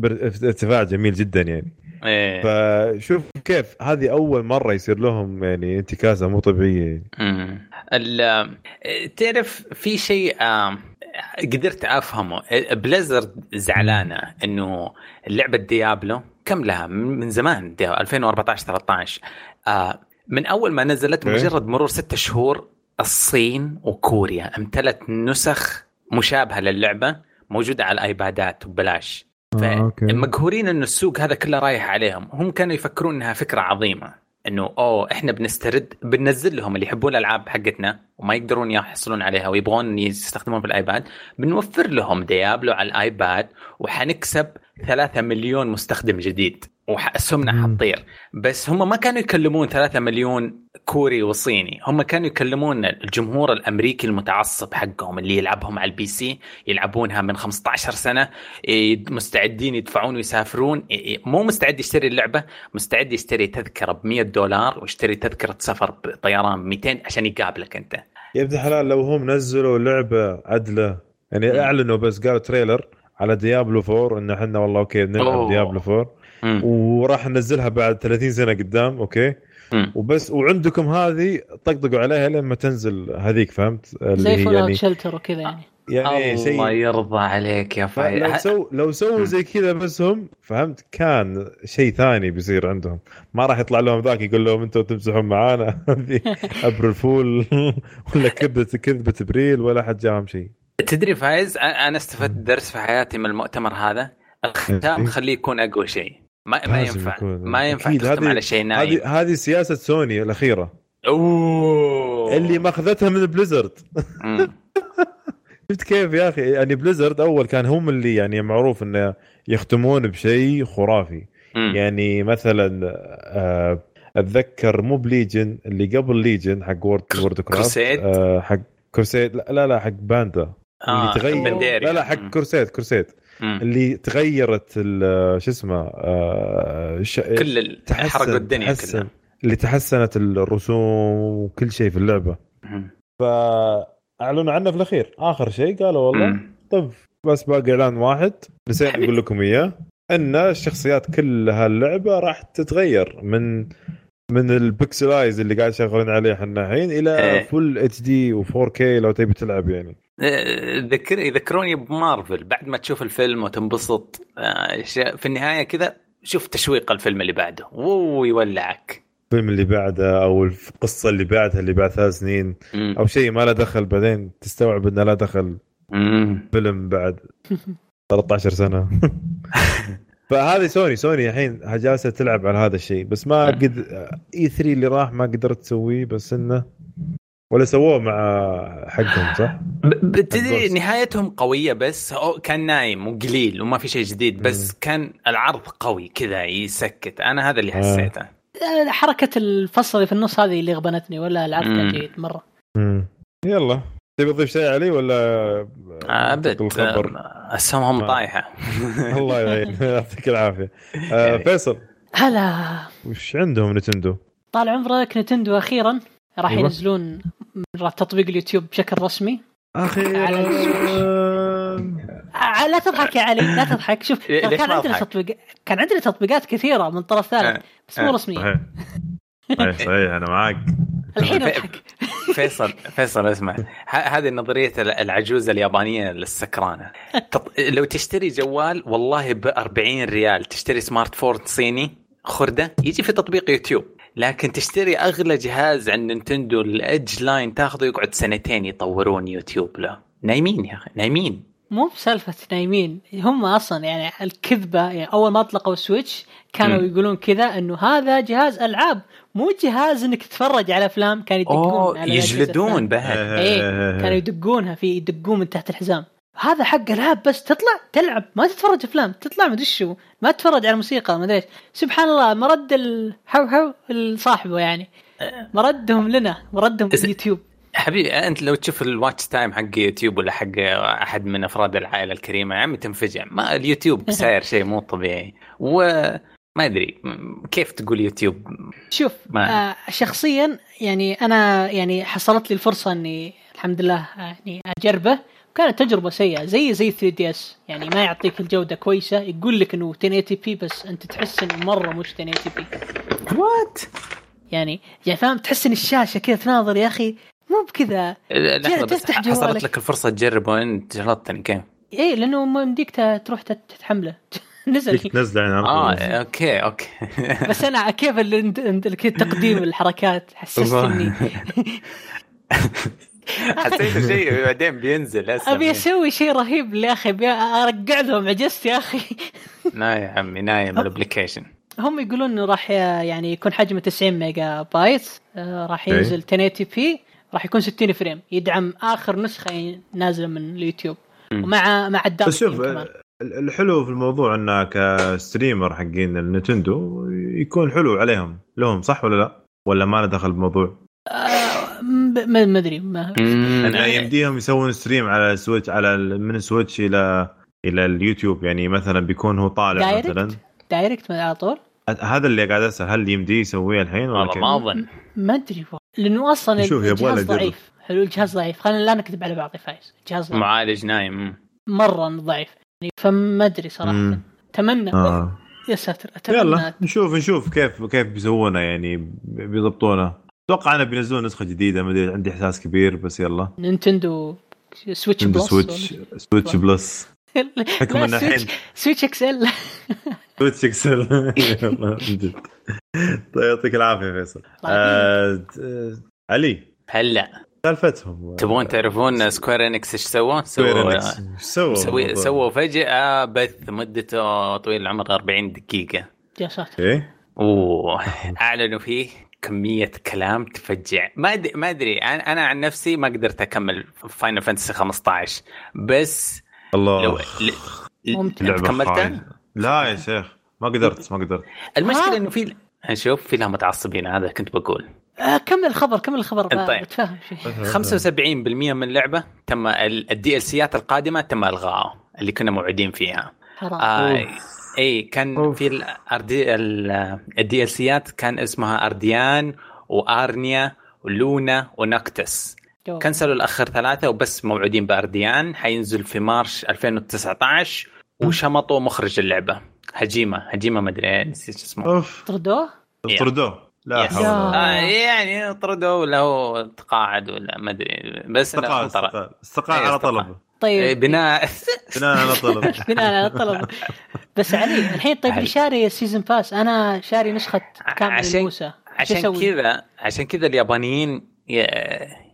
ارتفاع جميل جدا يعني. إيه. فشوف كيف هذه أول مرة يصير لهم يعني انتكاسة مو طبيعية. مم. ال- تعرف في شيء قدرت أفهمه بليزرد زعلانة إنه لعبة ديابلو كم لها من زمان دي 2014 13 آه، من أول ما نزلت إيه. مجرد مرور ستة شهور الصين وكوريا امتلت نسخ مشابهة للعبة موجودة على الايبادات okay. فمقهورين انه السوق هذا كله رايح عليهم. هم كانوا يفكرون إنها فكرة عظيمة إنه أوه إحنا بنسترد بننزل لهم اللي يحبون الألعاب حقتنا وما يقدرون يحصلون عليها ويبغون يستخدمون في الآيباد بنوفر لهم ديابلو على الآيباد وحنكسب ثلاثة مليون مستخدم جديد. مم. حتطير بس هم ما كانوا يكلمون 3 مليون كوري وصيني هم كانوا يكلمون الجمهور الأمريكي المتعصب حقهم اللي يلعبهم على ال PC يلعبونها من 15 سنة مستعدين يدفعون ويسافرون مو مستعد يشتري اللعبة مستعد يشتري تذكرة ب 100 دولار ويشتري تذكرة سفر بطيران ب 200 عشان يقابلك أنت يا ابن الحلال لو هم نزلوا لعبة عدلة يعني. أعلنوا بس قالوا trailer على ديابلو 4 إن إحنا والله أوكي نلعب. ديابلو 4 مم. وراح ننزلها بعد 30 سنة قدام أوكي؟ مم. وبس وعندكم هذه طقطقوا عليها لما تنزل هذيك فهمت؟ اللي زي هي فول يعني شلتر وكذا يعني. يعني الله شيء يرضى عليك يا فلو فايز سو لو سووا زي كذا بس هم فهمت؟ كان شيء ثاني بيصير عندهم. ما راح يطلع لهم ذاك يقول لهم أنتم تمزحون معانا. هذه ابريل فول ولا كذبه كذبة ابريل ولا حد جاهم شيء. تدري فايز أنا استفدت درس في حياتي من المؤتمر هذا. الختام إيه. خليه يكون أقوى شيء. ما ما ينفع يكون. ما ينفع تختم على شيء نايم هذه هذه سياسة سوني الأخيرة أوه اللي ماخذتها من Blizzard. شفت كيف يا أخي يعني Blizzard أول كان هم اللي يعني معروف إنه يختمون بشيء خرافي مم. يعني مثلا آه، أتذكر مو ب Legion اللي قبل Legion حق World World Warcraft Crusade؟ آه، حق كروسيد لا لا, لا حق باندا آه، اللي تغير بنديري. لا لا حق. كروسيد كروسيد. اللي تغيرت ال- شو اسمه آه، ش... كل ال- تحسن- حرقوا الدنيا تحسن كلها اللي تحسنت الرسوم وكل شيء في اللعبة. فأعلنوا عنه في الأخير آخر شيء قالوا والله مم. طب بس باقي إعلان واحد نسيت. أقول لكم إياه إن الشخصيات كل هاللعبه راح تتغير من من ال pixelize اللي قاعد شغالين عليه إحنا الحين إلى. full HD و4 K لو تبي تلعب يعني ذكر يذكروني بمارفل بعد ما تشوف الفيلم وتنبسط آه، في النهاية كذا شوف تشويق الفيلم اللي بعده وو يولعك الفيلم اللي بعده أو القصة اللي بعدها اللي بعد ثلاث سنين. أو شيء ما له دخل بعدين تستوعب انه لا دخل. فيلم بعد 13 سنه فهذه سوني سوني الحين جالسه تلعب على هذا الشيء بس ما. قد اي 3 اللي راح ما قدرت تسويه بس انه ولا سووه مع حقهم صح؟ الجوز. نهايتهم قوية بس كان نايم وقليل وما في شيء جديد بس كان العرض قوي كذا يسكت. أنا هذا اللي آه. حسيته. آه، حركة الفصل اللي في النص هذه اللي غبنتني ولا العرض كان. جيد مرة. مم. يلا. تبي تضيف شيء علي ولا ابد الخبر؟ آه، اسهمهم ما- طايحة. الله يعين. يعطيك العافية. آه فيصل. هلا. وش عندهم نتندو؟ طال عمرك نتندو أخيرا؟ راح أيوة. ينزلون من تطبيق اليوتيوب بشكل رسمي أخيرا آه، لا تضحك يا علي لا تضحك شوف كان عندنا؟ تطبيق كان عندنا تطبيقات كثيرة من طرف ثالث آه. بس مو آه. رسمية صحيح صحيح أنا معاك الحين أضحك فيصل فيصل اسمع ه- هذه نظريه ال- العجوزة اليابانية للسكرانة تط... لو تشتري جوال والله ب 40 ريال تشتري smartphone صيني خردة يجي في تطبيق يوتيوب لكن تشتري أغلى جهاز عند نينتندو ال edge line تاخذه يقعد سنتين يطورون يوتيوب له نايمين يا أخي نايمين مو بسالفة نايمين هم أصلا يعني الكذبة يعني أول ما أطلقوا ال Switch كانوا مم. يقولون كذا إنه هذا جهاز ألعاب مو جهاز إنك تتفرج على أفلام كان يدقون يجلدون. بعد إيه كانوا يدقونها في يدقون من تحت الحزام هذا حق العاب بس تطلع تلعب ما تتفرج أفلام تطلع ما أدري شو ما تتفرج على موسيقى ما أدري إيش. سبحان الله مرد الحو حو لصاحبه يعني. مردهم لنا مردهم باليوتيوب حبيبي أنت لو تشوف ال watch time حق يوتيوب ولا حق أحد من أفراد العائلة الكريمة يا عمي تنفجع. ما اليوتيوب ساير شيء مو طبيعي. وما أدري كيف تقول يوتيوب؟ شوف ما- آه شخصيا يعني أنا يعني حصلت لي الفرصة إني الحمد لله يعني أجربه. كانت تجربة سيئة زي زي 3 DS يعني ما يعطيك الجودة كويسة يقول لك إنه 1080 p بس أنت تحس إنه مرة مش 1080 p what يعني يعني فاهم؟ تحس إن الشاشة كذا تناظر يا أخي مو بكذا. تفتح حصلت جوالك. لك الفرصة تجربه انت جلطتني كيف؟ إيه لأنه ما يمديك تروح تت- تتحمله. نزل. تنزل يعني آه. أوكي أوكي. بس أنا كيف تقديم الحركات حسستني حسيت شيء بعدين بينزل أسلم أبي أسوي شيء رهيب يا أخي أبي ارجع لهم عجزت يا أخي لا يا عمي نايم ال application هم يقولون إنه راح يعني يكون حجمه 90 ميجا بايت آه، راح إيه. ينزل 1080 p راح يكون 60 frame يدعم آخر نسخة نازلة من اليوتيوب. ومع مع ال dark بس شوف الحلو في الموضوع انه ك streamer حقين النتندو يكون حلو عليهم لهم صح ولا لا؟ ولا ما له دخل بالموضوع؟ آه، ما ما ادري ما انه يمديهم يسوون stream على ال Switch على ال- من ال Switch إلى إلى اليوتيوب يعني مثلا بيكون هو طالع مثلا. دايركت دايركت على طول؟ هذا اللي قاعد أسأل هل يمديه يسويه الحين ولا؟ ما أظن. ما أدري والله. لأنه أصلا شوف، الجهاز. ضعيف. حلو الجهاز ضعيف. خلينا لا نكذب على بعض يا فايز. الجهاز ضعيف. معالج نايم. مرة ضعيف. يعني فما أدري صراحة. مم. أتمنى. آه. يا ساتر أتمنى. يلا نشوف نشوف كيف كيف بيسوونه يعني بيضبطونه. أتوقع أنا بينزلون نسخة جديدة ما أدري عندي إحساس كبير بس يلا. Nintendo Switch plus Switch Switch plus حكم Switch الحين. Switch XL Switch XL يلا، من جد. طيب يعطيك العافية فيصل. آه، آه، علي. هلا. سالفتهم. تبغون تعرفون Square Enix إيش سووا سووا سوي بالموضوع؟ سووا فجأة بث مدته طويل العمر 40 دقيقة. يا ساتر. إيه؟ واعلنوا فيه. كمية كلام تفجع. ما أدري ما أدري. أنا أنا عن نفسي ما قدرت أكمل Final Fantasy 15 بس الله. لو ل... ل... كملتها؟ لا يا شيخ ما قدرت ما قدرت. المشكلة ها؟ إنه في نشوف في لها متعصبين هذا كنت بقول. آه كمل الخبر كمل الخبر طيب. بتفهم شيء. 75% من اللعبة تم ال DLC ات القادمة تم الغائها اللي كنا موعدين فيها. حرام آه اي كان أوف. في الأردي ال DLC ات كان اسمها أرديان وأرنيا ولونا ونكتس. كنسلوا الأخر ثلاثة وبس موعودين بأرديان. حينزل في March 2019 وشمطوا مخرج اللعبة. هجيمة. هجيمة ما أدري نسيت شو اسمه. أوف. طردوه؟ طردوه. لا. حول. آه يعني طردوا ولا هو تقاعد ولا ما أدري. بس استقال. استقال. إيه، على استقال. طلب إيه، طيب بناء. بناء على طلب. بناء على طلب. بس علي الحين طيب اللي. شاري ال season pass. أنا شاري نسخة كامل عشان- إيش عشان؟ كذا عشان كذا اليابانيين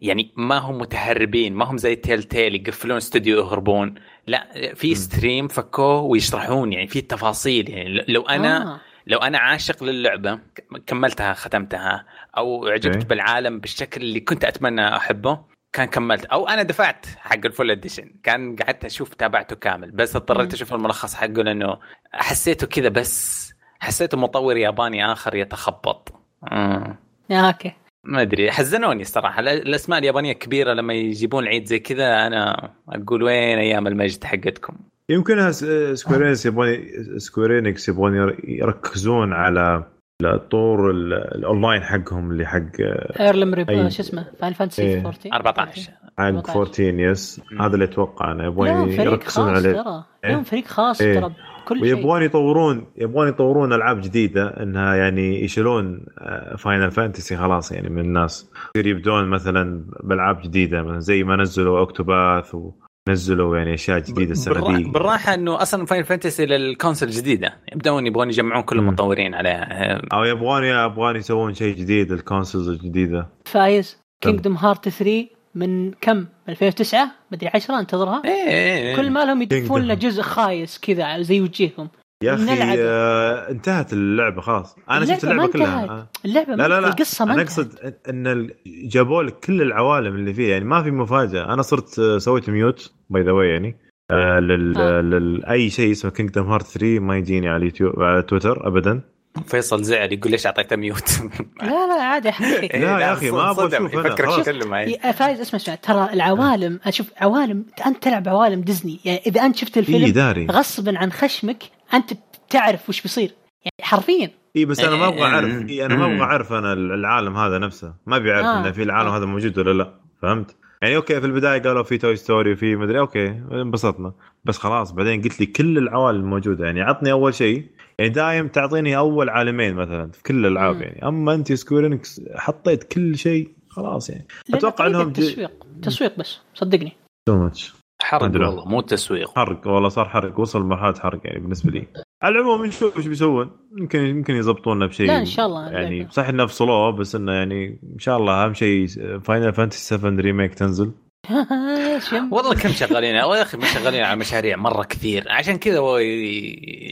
يعني ما هم متهربين ما هم زي Telltale يقفلون استوديو يهربون. لا في stream فكوه ويشرحون يعني في تفاصيل. يعني لو أنا آه. لو أنا عاشق للعبة كملتها ختمتها أو اعجبت أوكي. بالعالم بالشكل اللي كنت أتمنى أحبه كان كملت. أو أنا دفعت حق ال full edition كان قعدت أشوف تابعته كامل. بس اضطريت. أشوف الملخص حقه لأنه حسيته كذا بس حسيته مطور ياباني آخر يتخبط. مم. آه، أوكي ما أدري. حزنوني الصراحه ال- الأسماء اليابانية كبيرة لما يجيبون العيد زي كذا أنا أقول وين أيام المجد حقتكم؟ يمكنها س- Square Enix يبغون Square Enix يبغون ير- يركزون على الطور ال- الاونلاين حقهم اللي حق A Realm Reborn أي. شو اسمه Final Fantasy إيه. 14 14 حق 14. 14 yes مم. هذا اللي أتوقع أنا يبغون يركزون خاص عليه ترى إيه. لهم فريق خاص إيه. ترى كل شيء ويبغون يطورون يبغون يطورون ألعاب جديدة إنها يعني يشيلون Final Fantasy خلاص يعني من الناس يصير يبدون مثلا بألعاب جديدة مثلا زي ما نزلوا Octopath ونزلوا يعني أشياء جديدة السنة دي بالراحة إنه أصلا Final Fantasy لل console جديدة يبدون يبغون يجمعون كل. المطورين عليها أو يبغون يبغون يسوون شيء جديد ال consoles الجديدة فايز كم؟ Kingdom Hearts 3 من كم 2009 مدري 10 انتظرها إيه إيه إيه. كل ما لهم يضيفون. لنا جزء خايس كذا زي وجههم يا أخي. آه انتهت اللعبة خلاص أنا شفت اللعبة اللعبه كلها. آه. اللعبة لا لا لا القصة ما أنا. أقصد إن ال- جابوا لك كل العوالم اللي فيها يعني ما في مفاجأة أنا صرت آه، سويت mute by the way يعني آه لل... آه. لل... أي شيء اسمه Kingdom Hearts 3 ما يجيني على اليوتيوب على تويتر ابدا فيصل زعل يقول ليش أعطيته mute لا لا عادي احكي لا يا أخي، ما. أشوف أنا، يفكر. يتكلم معي يا فايز اسمع اسمع ترى العوالم أشوف عوالم أنت تلعب عوالم ديزني يعني إذا أنت شفت الفيلم ديري غصبا عن خشمك أنت تعرف وش بيصير. يعني حرفيا. إي بس أنا ما أبغى أعرف. إيه. إيه أنا ما أبغى أعرف أنا العالم هذا نفسه. ما بيعرف آه. انه في العالم آه. هذا موجود ولا لا. فهمت؟ يعني okay في البداية قالوا في Toy Story وفي مدري okay انبسطنا. بس خلاص بعدين قلت لي كل العوالم الموجودة. يعني عطني أول شيء يعني دايم تعطيني أول عالمين مثلا في كل الألعاب. يعني. أما أنت Square Enix حطيت كل شيء خلاص يعني. أتوقع إنهم. تسويق. تسويق بس. صدقني. too much حرق. والله مو تسويق حرق والله صار حرق. وصل مرحلة حرق يعني بالنسبة لي. على العموم نشوف إيش بيسوون. يمكن يمكن يضبطونا بشيء لا، إن شاء الله. يعني صح إنه فصلوه بس إنه يعني إن شاء الله أهم شيء Final Fantasy 7 Remake تنزل. والله كم شغالين يا أخي شغالين على مشاريع مرة كثير. عشان كذا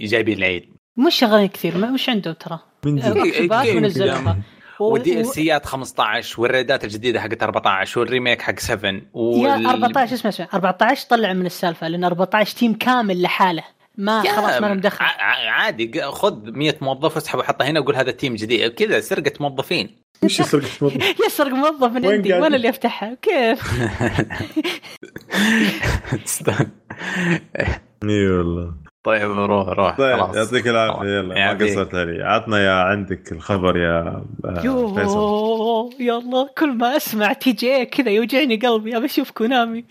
جايبين العيد. مش شغالين كثير ما وش عندهم ترى؟ من جد. ونزلها والدي ال سيات 15 والريدات الجديدة حقت 14 والريميك حق 7 وال... يا 14 اسمع اسمع. 14 طلع من السالفة لأن 14 تيم كامل لحاله. ما خلاص ما لهم دخل. عادي ق- خذ 100 موظف واسحب وحطها هنا وقول هذا تيم جديد. كذا سرقة موظفين. وش يسرق موظف؟ يسرق موظف من وين عندي؟ وأنا اللي أفتحها. كيف؟ إي والله. طيب روح روح طيب خلاص. يعطيك العافية يلا ما. قصرت علي عطنا يا عندك الخبر يا آه، فيصل. يوه يلا كل ما أسمع TGA كذا يوجعني قلبي أبي أشوف كونامي.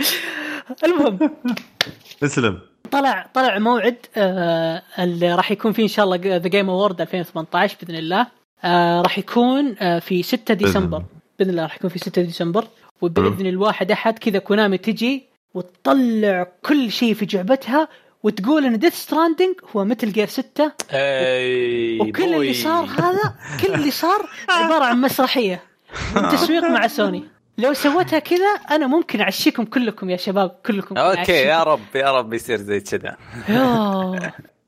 المهم. اسلم. طلع طلع موعد آه اللي راح يكون فيه إن شاء الله The Game Awards 2018 بإذن الله. آه راح يكون آه في 6 ديسمبر. بإذن الله راح يكون في 6 ديسمبر. وبإذن الواحد أحد كذا كونامي تجي وتطلع كل شيء في جعبتها وتقول إن Death Stranding هو مثل Gear 6 أي وكل اللي بوي. صار هذا كل اللي صار عبارة عن مسرحية. من تسويق مع سوني لو سويتها كذا أنا ممكن أعشيكم كلكم يا شباب كلكم okay يا رب يا رب يصير زي كذا.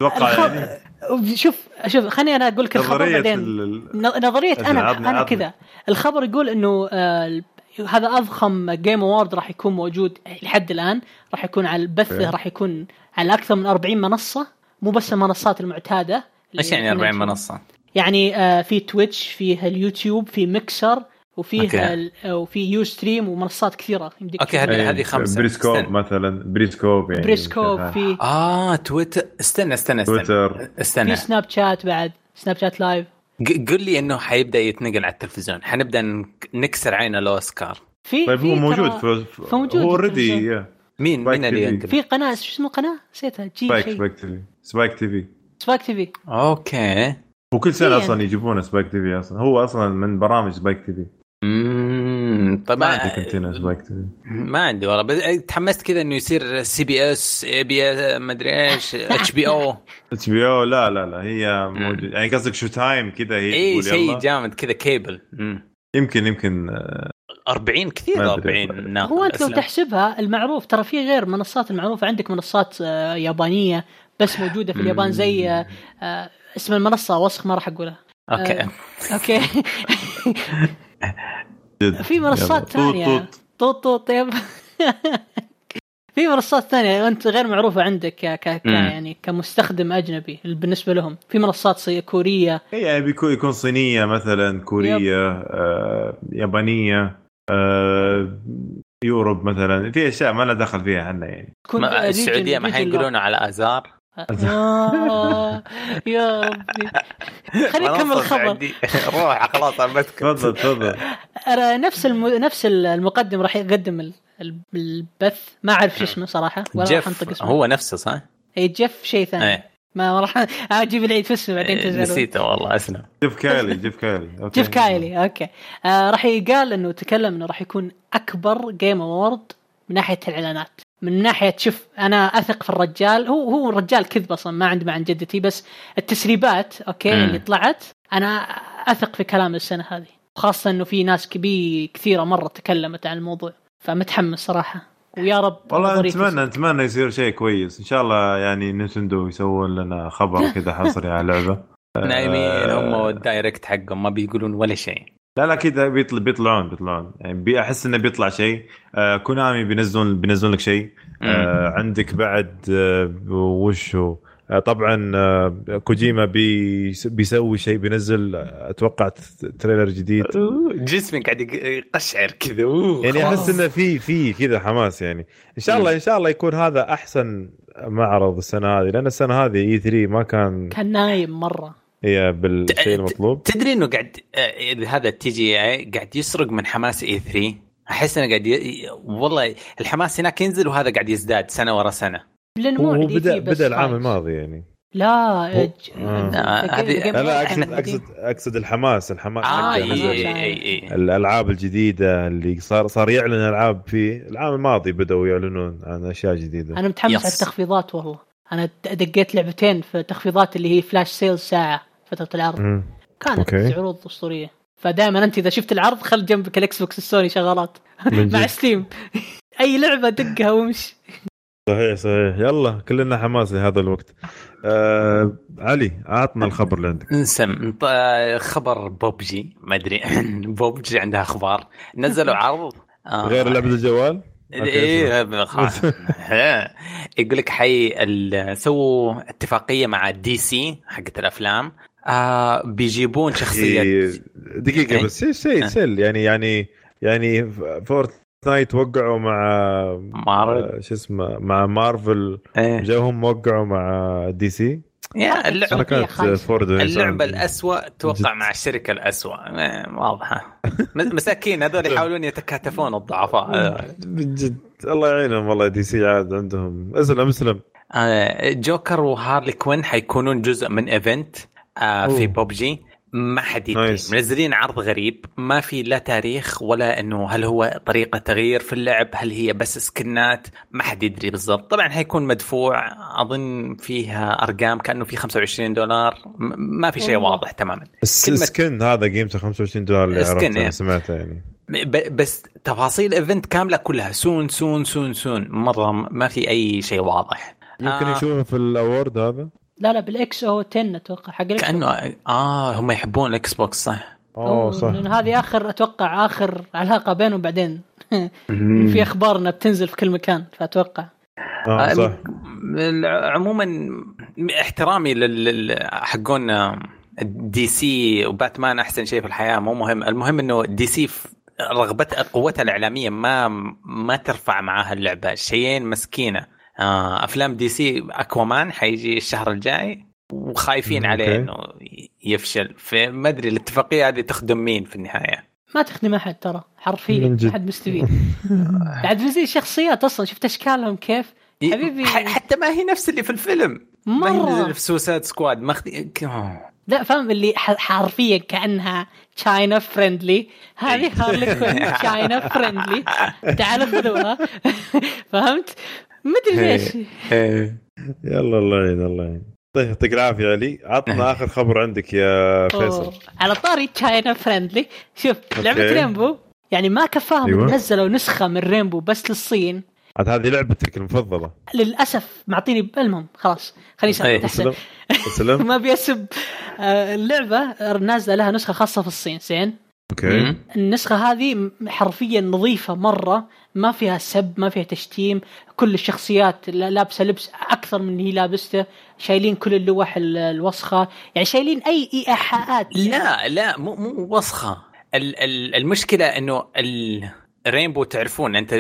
أتوقع يعني شوف شوف خليني أنا أقول لك الخبر نظرية بعدين. نظرية أنا أنا. كذا. الخبر يقول إنه آه، هذا أضخم Game Awards راح يكون موجود لحد الآن. راح يكون على البث. راح يكون على أكثر من 40 منصة مو بس المنصات المعتادة إيش يعني كنا 40 نشوف. منصة؟ يعني آه، في Twitch فيه اليوتيوب في ميكسر وفيه وفي Ustream ومنصات كثيرة يمديك okay، هذه- إيه، هذه خمسة. بريسكوب استنى. مثلا بريسكوب يعني بريسكوب في آه تويتر استنى استنى استنى تويتر استنى في سناب شات بعد سناب شات live ق- قل لي إنه حيبدأ يتنقل على التلفزيون حنبدأ نك- نكسر عين الاوسكار في طيب في هو موجود في فموجود هو already. مين؟ مين اللي. ينقل في قناة شو اسمه قناة؟ نسيتها. جي Spike شيء سبايك تي في Spike TV Spike TV أوكي. وكل سنة إيه. أصلا يجيبون Spike TV أصلا. هو أصلا من برامج سبايك تي في اممم طيب ما ما, هنا سبايك تي في ما عندي والله بس تحمست كذا إنه يصير CBS اي بي اس مدري إيش اتش بي أو اتش بي أو لا لا لا هي موجود يعني قصدك شو تايم كذا هي اي شيء. جامد كذا كيبل مم. يمكن يمكن آه، 40 كثير ما أدري. 40 ناقل. هو أنت لو. تحسبها المعروف ترى في غير منصات المعروفة. عندك منصات آه، يابانية بس موجودة في اليابان زي آه، آه، اسم المنصة وسخ ما راح أقولها. أوكي. أوكي. في منصات ثانية. طوط. طوط. طوط يب في منصات ثانية أنت غير معروفة عندك ك... يعني كمستخدم أجنبي بالنسبة لهم. في منصات صي- كورية. هي يعني بيكون يكون صينية مثلا كورية آه، يابانية. يوروب مثلا في أشياء ما لنا دخل فيها إحنا يعني. ما السعودية ما حينقلون على آزار؟ آه، يا ربي. خليني أكمل منصة الخبر. روح خلاص عمتك تفضل تفضل. نفس الم... نفس المقدم راح يقدم ال- ال- البث. ما أعرف شو اسمه صراحة ولا راح أنطق جيف اسمه. هو نفسه صح؟ اي جيف شيء ثاني. إيه. ما راح أجيب العيد في اسمه بعدين تزعلون. نسيته والله أسلم. جيف كايلي جيف كايلي أوكي. جيف كايلي أوكي. آه راح يقال إنه تكلم إنه راح يكون أكبر جيم اوورد من ناحية الإعلانات. من ناحية شوف أنا أثق في الرجال. هو هو رجال كذب أصلا ما عنده عن جدتي بس التسريبات أوكي مم. اللي طلعت أنا أثق في كلام السنة هذه. خاصة إنه في ناس كبير كثيرة مرة تكلمت عن الموضوع فمتحمس صراحة. ويا رب والله نتمنى نتمنى يصير شيء كويس. إن شاء الله يعني نينتندو يسوون لنا خبر كذا حصري على اللعبة. نايمين هم آه، وال Direct حقهم ما بيقولون ولا شيء. لا لا كذا بيطل بيطلعون بيطلعون. يعني بي- أحس إنه بيطلع شيء. آه كونامي بينزلون بينزلون لك شيء. آه عندك بعد آه وش هو؟ آه طبعا آه كوجيما بي بيسوي شيء بينزل آه، أتوقع trailer جديد. جسمي قاعد يق- يقشعر كذا. يعني. أحس إنه في في كذا حماس يعني. إن شاء الله إن شاء الله يكون هذا أحسن معرض السنة هذه لأن السنة هذه E3 ما كان كان نايم مرة. هي بالشيء المطلوب. تدري إنه قاعد آه، هذا التي GI قاعد يسرق من حماس E3 أحس إنه قاعد ي... والله الحماس هناك ينزل وهذا قاعد يزداد سنة ورا سنة. لأنه هو بدا بدأ العام. الماضي يعني لا آه. آه، هذه- لا اقصد. اقصد أقصد الحماس الحماس إي إي الألعاب الجديدة اللي صار صار يعلن العاب في العام الماضي بدأوا يعلنون عن أشياء جديدة أنا متحمس يس. على التخفيضات والله أنا دقيت لعبتين في تخفيضات اللي هي flash sales ساعة فترة العرض مم. كانت أوكي. عروض أسطورية فدائما أنت إذا شفت العرض خل جنبك الإكس بوكس السوني شغالات مع. ستيم أي لعبة دقها وامشي صحيح صحيح. يلا كلنا حماس لهذا الوقت. آه علي أعطنا الخبر اللي عندك. نسم خبر بوبجي ما أدري. بوبجي عندها أخبار. نزلوا عرض. آه، غير لعبه الجوال؟ إيه خلاص. يقول لك حي سووا اتفاقية مع دي سي حقت الأفلام. آه بيجيبون شخصية. إيه، دقيقة إيه. بس شيء شيء آه. يعني يعني يعني فورتنايت وقعوا مع مارفل آه، شو اسمه مع مارفل إيه. جاهم وقعوا مع دي سي يا اللعبة خايسة. فورد. اللعبة الأسوأ توقع. مع الشركة الأسوأ إيه، واضحة مساكين هذول يحاولون يتكاتفون الضعفاء بجد الله يعينهم والله دي سي عاد عندهم اسلم اسلم آه، جوكر وهارلي كوين حيكونون جزء من ايفنت آه، في. بوبجي ما حد يدري. منزلين عرض غريب. ما في لا تاريخ ولا إنه هل هو طريقة تغيير في اللعب هل هي بس سكنات؟ ما حد يدري بالضبط. طبعا حيكون مدفوع. أظن فيها أرقام كأنه في 25 دولار. ما في شيء. واضح تماما. بس كلمة- ال skin هذا قيمته 25 دولار اللي عرفته إيه. سمعته يعني. بس تفاصيل ال event كاملة كلها. سون سون سون سون. مرة ما في أي شيء واضح. يمكن آه. يشوفه في الأورد هذا؟ لا لا بالإكس أو 10 أتوقع حق الإكس كأنه آه هم يحبون الاكس بوكس صح؟ أوه صح. لأن هذه آخر أتوقع آخر علاقة بينهم بعدين. في أخبار انها بتنزل في كل مكان فأتوقع. آه صح. ال- عموما احترامي لل حقون دي سي وباتمان أحسن شيء في الحياة مو مهم. المهم إنه دي سي رغبتها قوتها الإعلامية ما ما ترفع معاها اللعبة شيئين مسكينة. آه، أفلام دي سي أكوامان حيجي الشهر الجاي وخايفين مم، عليه. إنه يفشل. فما أدري الاتفاقية هذه تخدم مين في النهاية. ما تخدم أحد ترى حرفيا من جد. ما حد مستفيد. بعد في زي الشخصيات أصلا شفت أشكالهم كيف؟ حبيبي. حتى ما هي نفس اللي في الفيلم. ما هي مرة. في Suicide Squad ما أخذ- لا فاهم اللي حرفيا كأنها China friendly هذه. هارلي كوين China friendly تعالوا خذوها. فهمت؟ ما ادري ليش. يلا الله يعين الله يعين. طيب يعطيك العافية علي. عطنا آخر خبر عندك يا فيصل. أوه. على طاري China friendly شوف لعبة. رينبو يعني ما كفاهم أيوة. نزلوا نسخة من رينبو بس للصين. عاد هذه لعبتك المفضلة. للأسف معطيني المهم خلاص خليني. أسأل. أحسن. أسلم. أسلم. ما بيسب آه، اللعبة نازلة لها نسخة خاصة في الصين زين؟ أوكي. النسخة هذه حرفيا نظيفة مرة. ما فيها سب ما فيها تشتيم. كل الشخصيات لا- لابسة لبس أكثر من اللي هي لابسته. شايلين كل اللوح ال- الوسخة. يعني شايلين أي إيحاءات لا لا مو مو وسخة. ال- ال- المشكلة إنه الرينبو تعرفون أنت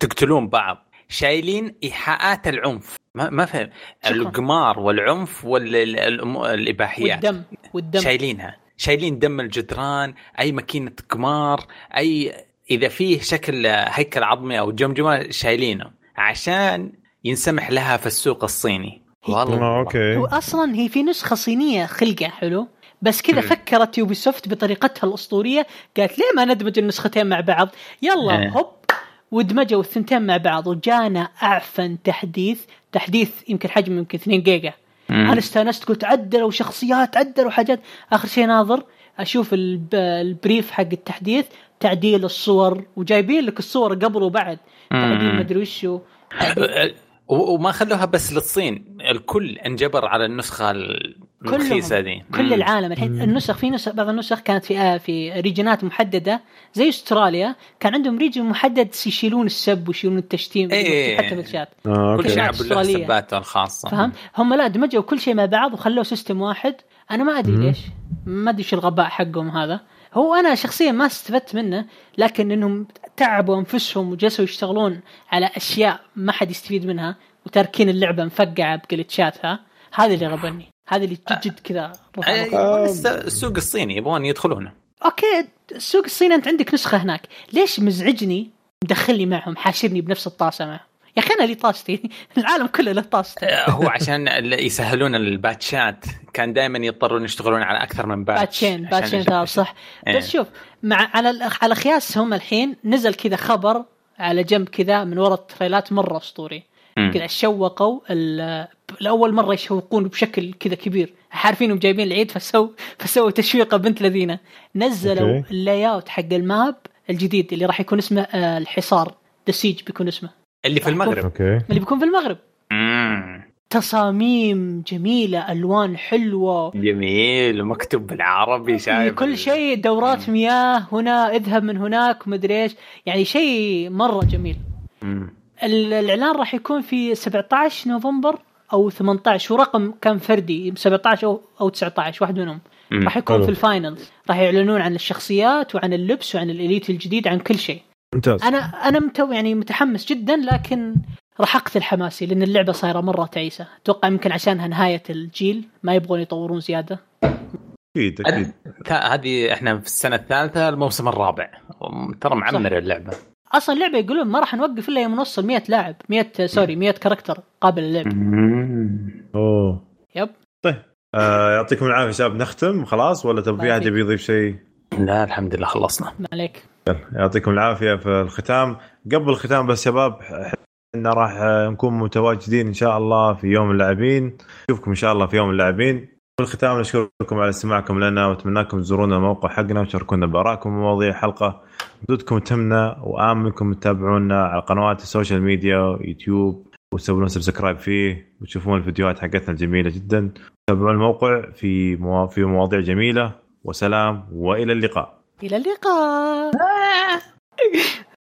تقتلون بعض. شايلين إيحاءات العنف. ما ما فهم. القمار والعنف والاباحيات والدم والدم. شايلينها. شايلين دم الجدران أي ماكينة قمار أي إذا فيه شكل هيكل عظمي أو جمجمة شايلينه عشان ينسمح لها في السوق الصيني. والله. آه، أوكي. وأصلا هي في نسخة صينية خلقة حلو؟ بس كذا. فكرت يوبي سوفت بطريقتها الأسطورية قالت ليه ما ندمج النسختين مع بعض؟ يلا إيه. هوب ودمجوا الثنتين مع بعض وجانا أعفن تحديث تحديث يمكن حجمه يمكن 2 جيجا. أنا استانست قلت عدلوا شخصيات عدلوا حاجات. آخر شيء ناظر أشوف ال b- ال brief حق التحديث تعديل الصور وجايبين لك الصور قبل وبعد. تعديل مدري وشو. و- وما خلوها بس للصين. الكل انجبر على النسخة الرخيصة دي كل مم. العالم. الحين النسخ في نسخ بعض النسخ كانت في آه في ريجنات محددة زي أستراليا. كان عندهم region محدد يشيلون السب ويشيلون التشتيم إيه. حتى بالشات. آه كل okay. شعب له أسترالية. حساباته الخاصة. فهمت هم لا دمجوا كل شيء مع بعض وخلوه system واحد. أنا ما أدري. ليش. ما أدري إيش الغباء حقهم هذا. هو أنا شخصيا ما استفدت منه لكن إنهم تعبوا أنفسهم وجلسوا يشتغلون على أشياء ما حد يستفيد منها وتاركين اللعبة مفقعة بجلتشاتها هذا اللي غبني هذا اللي جد جد كذا السوق الصيني يبغون يدخلونه okay السوق الصيني أنت عندك نسخة هناك. ليش مزعجني؟ مدخلني معهم حاشرني بنفس الطاسة معهم. يا أخي أنا لي طاستي. العالم كله له طاسته آه، هو عشان يسهلون الباتشات. كان دائما يضطرون يشتغلون على أكثر من patch. باتشين باتشين ثلاث صح. إيه. بس شوف مع على على قياسهم الحين نزل كذا خبر على جنب كذا من وراء التريلات مرة أسطوري. كذا شوقوا لأول مرة يشوقون بشكل كذا كبير. عارفينهم جايبين العيد فسووا فسووا تشويقه بنت لذينة. نزلوا. ال layout حق ال map الجديد اللي راح يكون اسمه آه، الحصار. The Siege بيكون اسمه. اللي في المغرب. okay. اللي بيكون في المغرب. تصاميم جميلة ألوان حلوة. جميل ومكتوب بالعربي شايف كل شيء دورات مياه هنا اذهب من هناك ومدري إيش. يعني شيء مرة جميل. مم. الإعلان راح يكون في 17 نوفمبر أو 18 ورقم كان فردي 17 أو أو 19 واحد منهم. راح يكون. في الفاينلز. راح يعلنون عن الشخصيات وعن اللبس وعن الإليت الجديد عن كل شيء. ممتاز. أنا أنا متو يعني متحمس جدا لكن راح أقتل حماسي لأن اللعبة صايرة مرة تعيسة. أتوقع يمكن عشانها نهاية الجيل ما يبغون يطورون زيادة. أكيد أكيد. هذه إحنا في السنة الثالثة الموسم الرابع. ترى معمر اللعبة. أصلا اللعبة يقولون ما راح نوقف إلا يوم نوصل 100 لاعب 100 sorry 100 character قابل للعب. أوه. yep. آه يعطيكم العافية شباب. نختم خلاص؟ ولا تبي في أحد يبي يضيف شيء؟ لا الحمد لله خلصنا. ما عليك. يعطيكم العافية في الختام. قبل الختام بس شباب إحنا راح نكون متواجدين إن شاء الله في يوم اللاعبين. نشوفكم إن شاء الله في يوم اللاعبين. في الختام نشكركم على استماعكم لنا وأتمناكم تزورونا الموقع حقنا وتشاركونا بارائكم ومواضيع الحلقة. ردودكم تهمنا وأتمناكم تتابعونا على قنوات ال social media يوتيوب وتسوون subscribe فيه وتشوفون الفيديوهات حقتنا الجميلة جدا. تابعون الموقع في موا... في مواضيع جميلة. وسلام وإلى اللقاء. إلى اللقاء.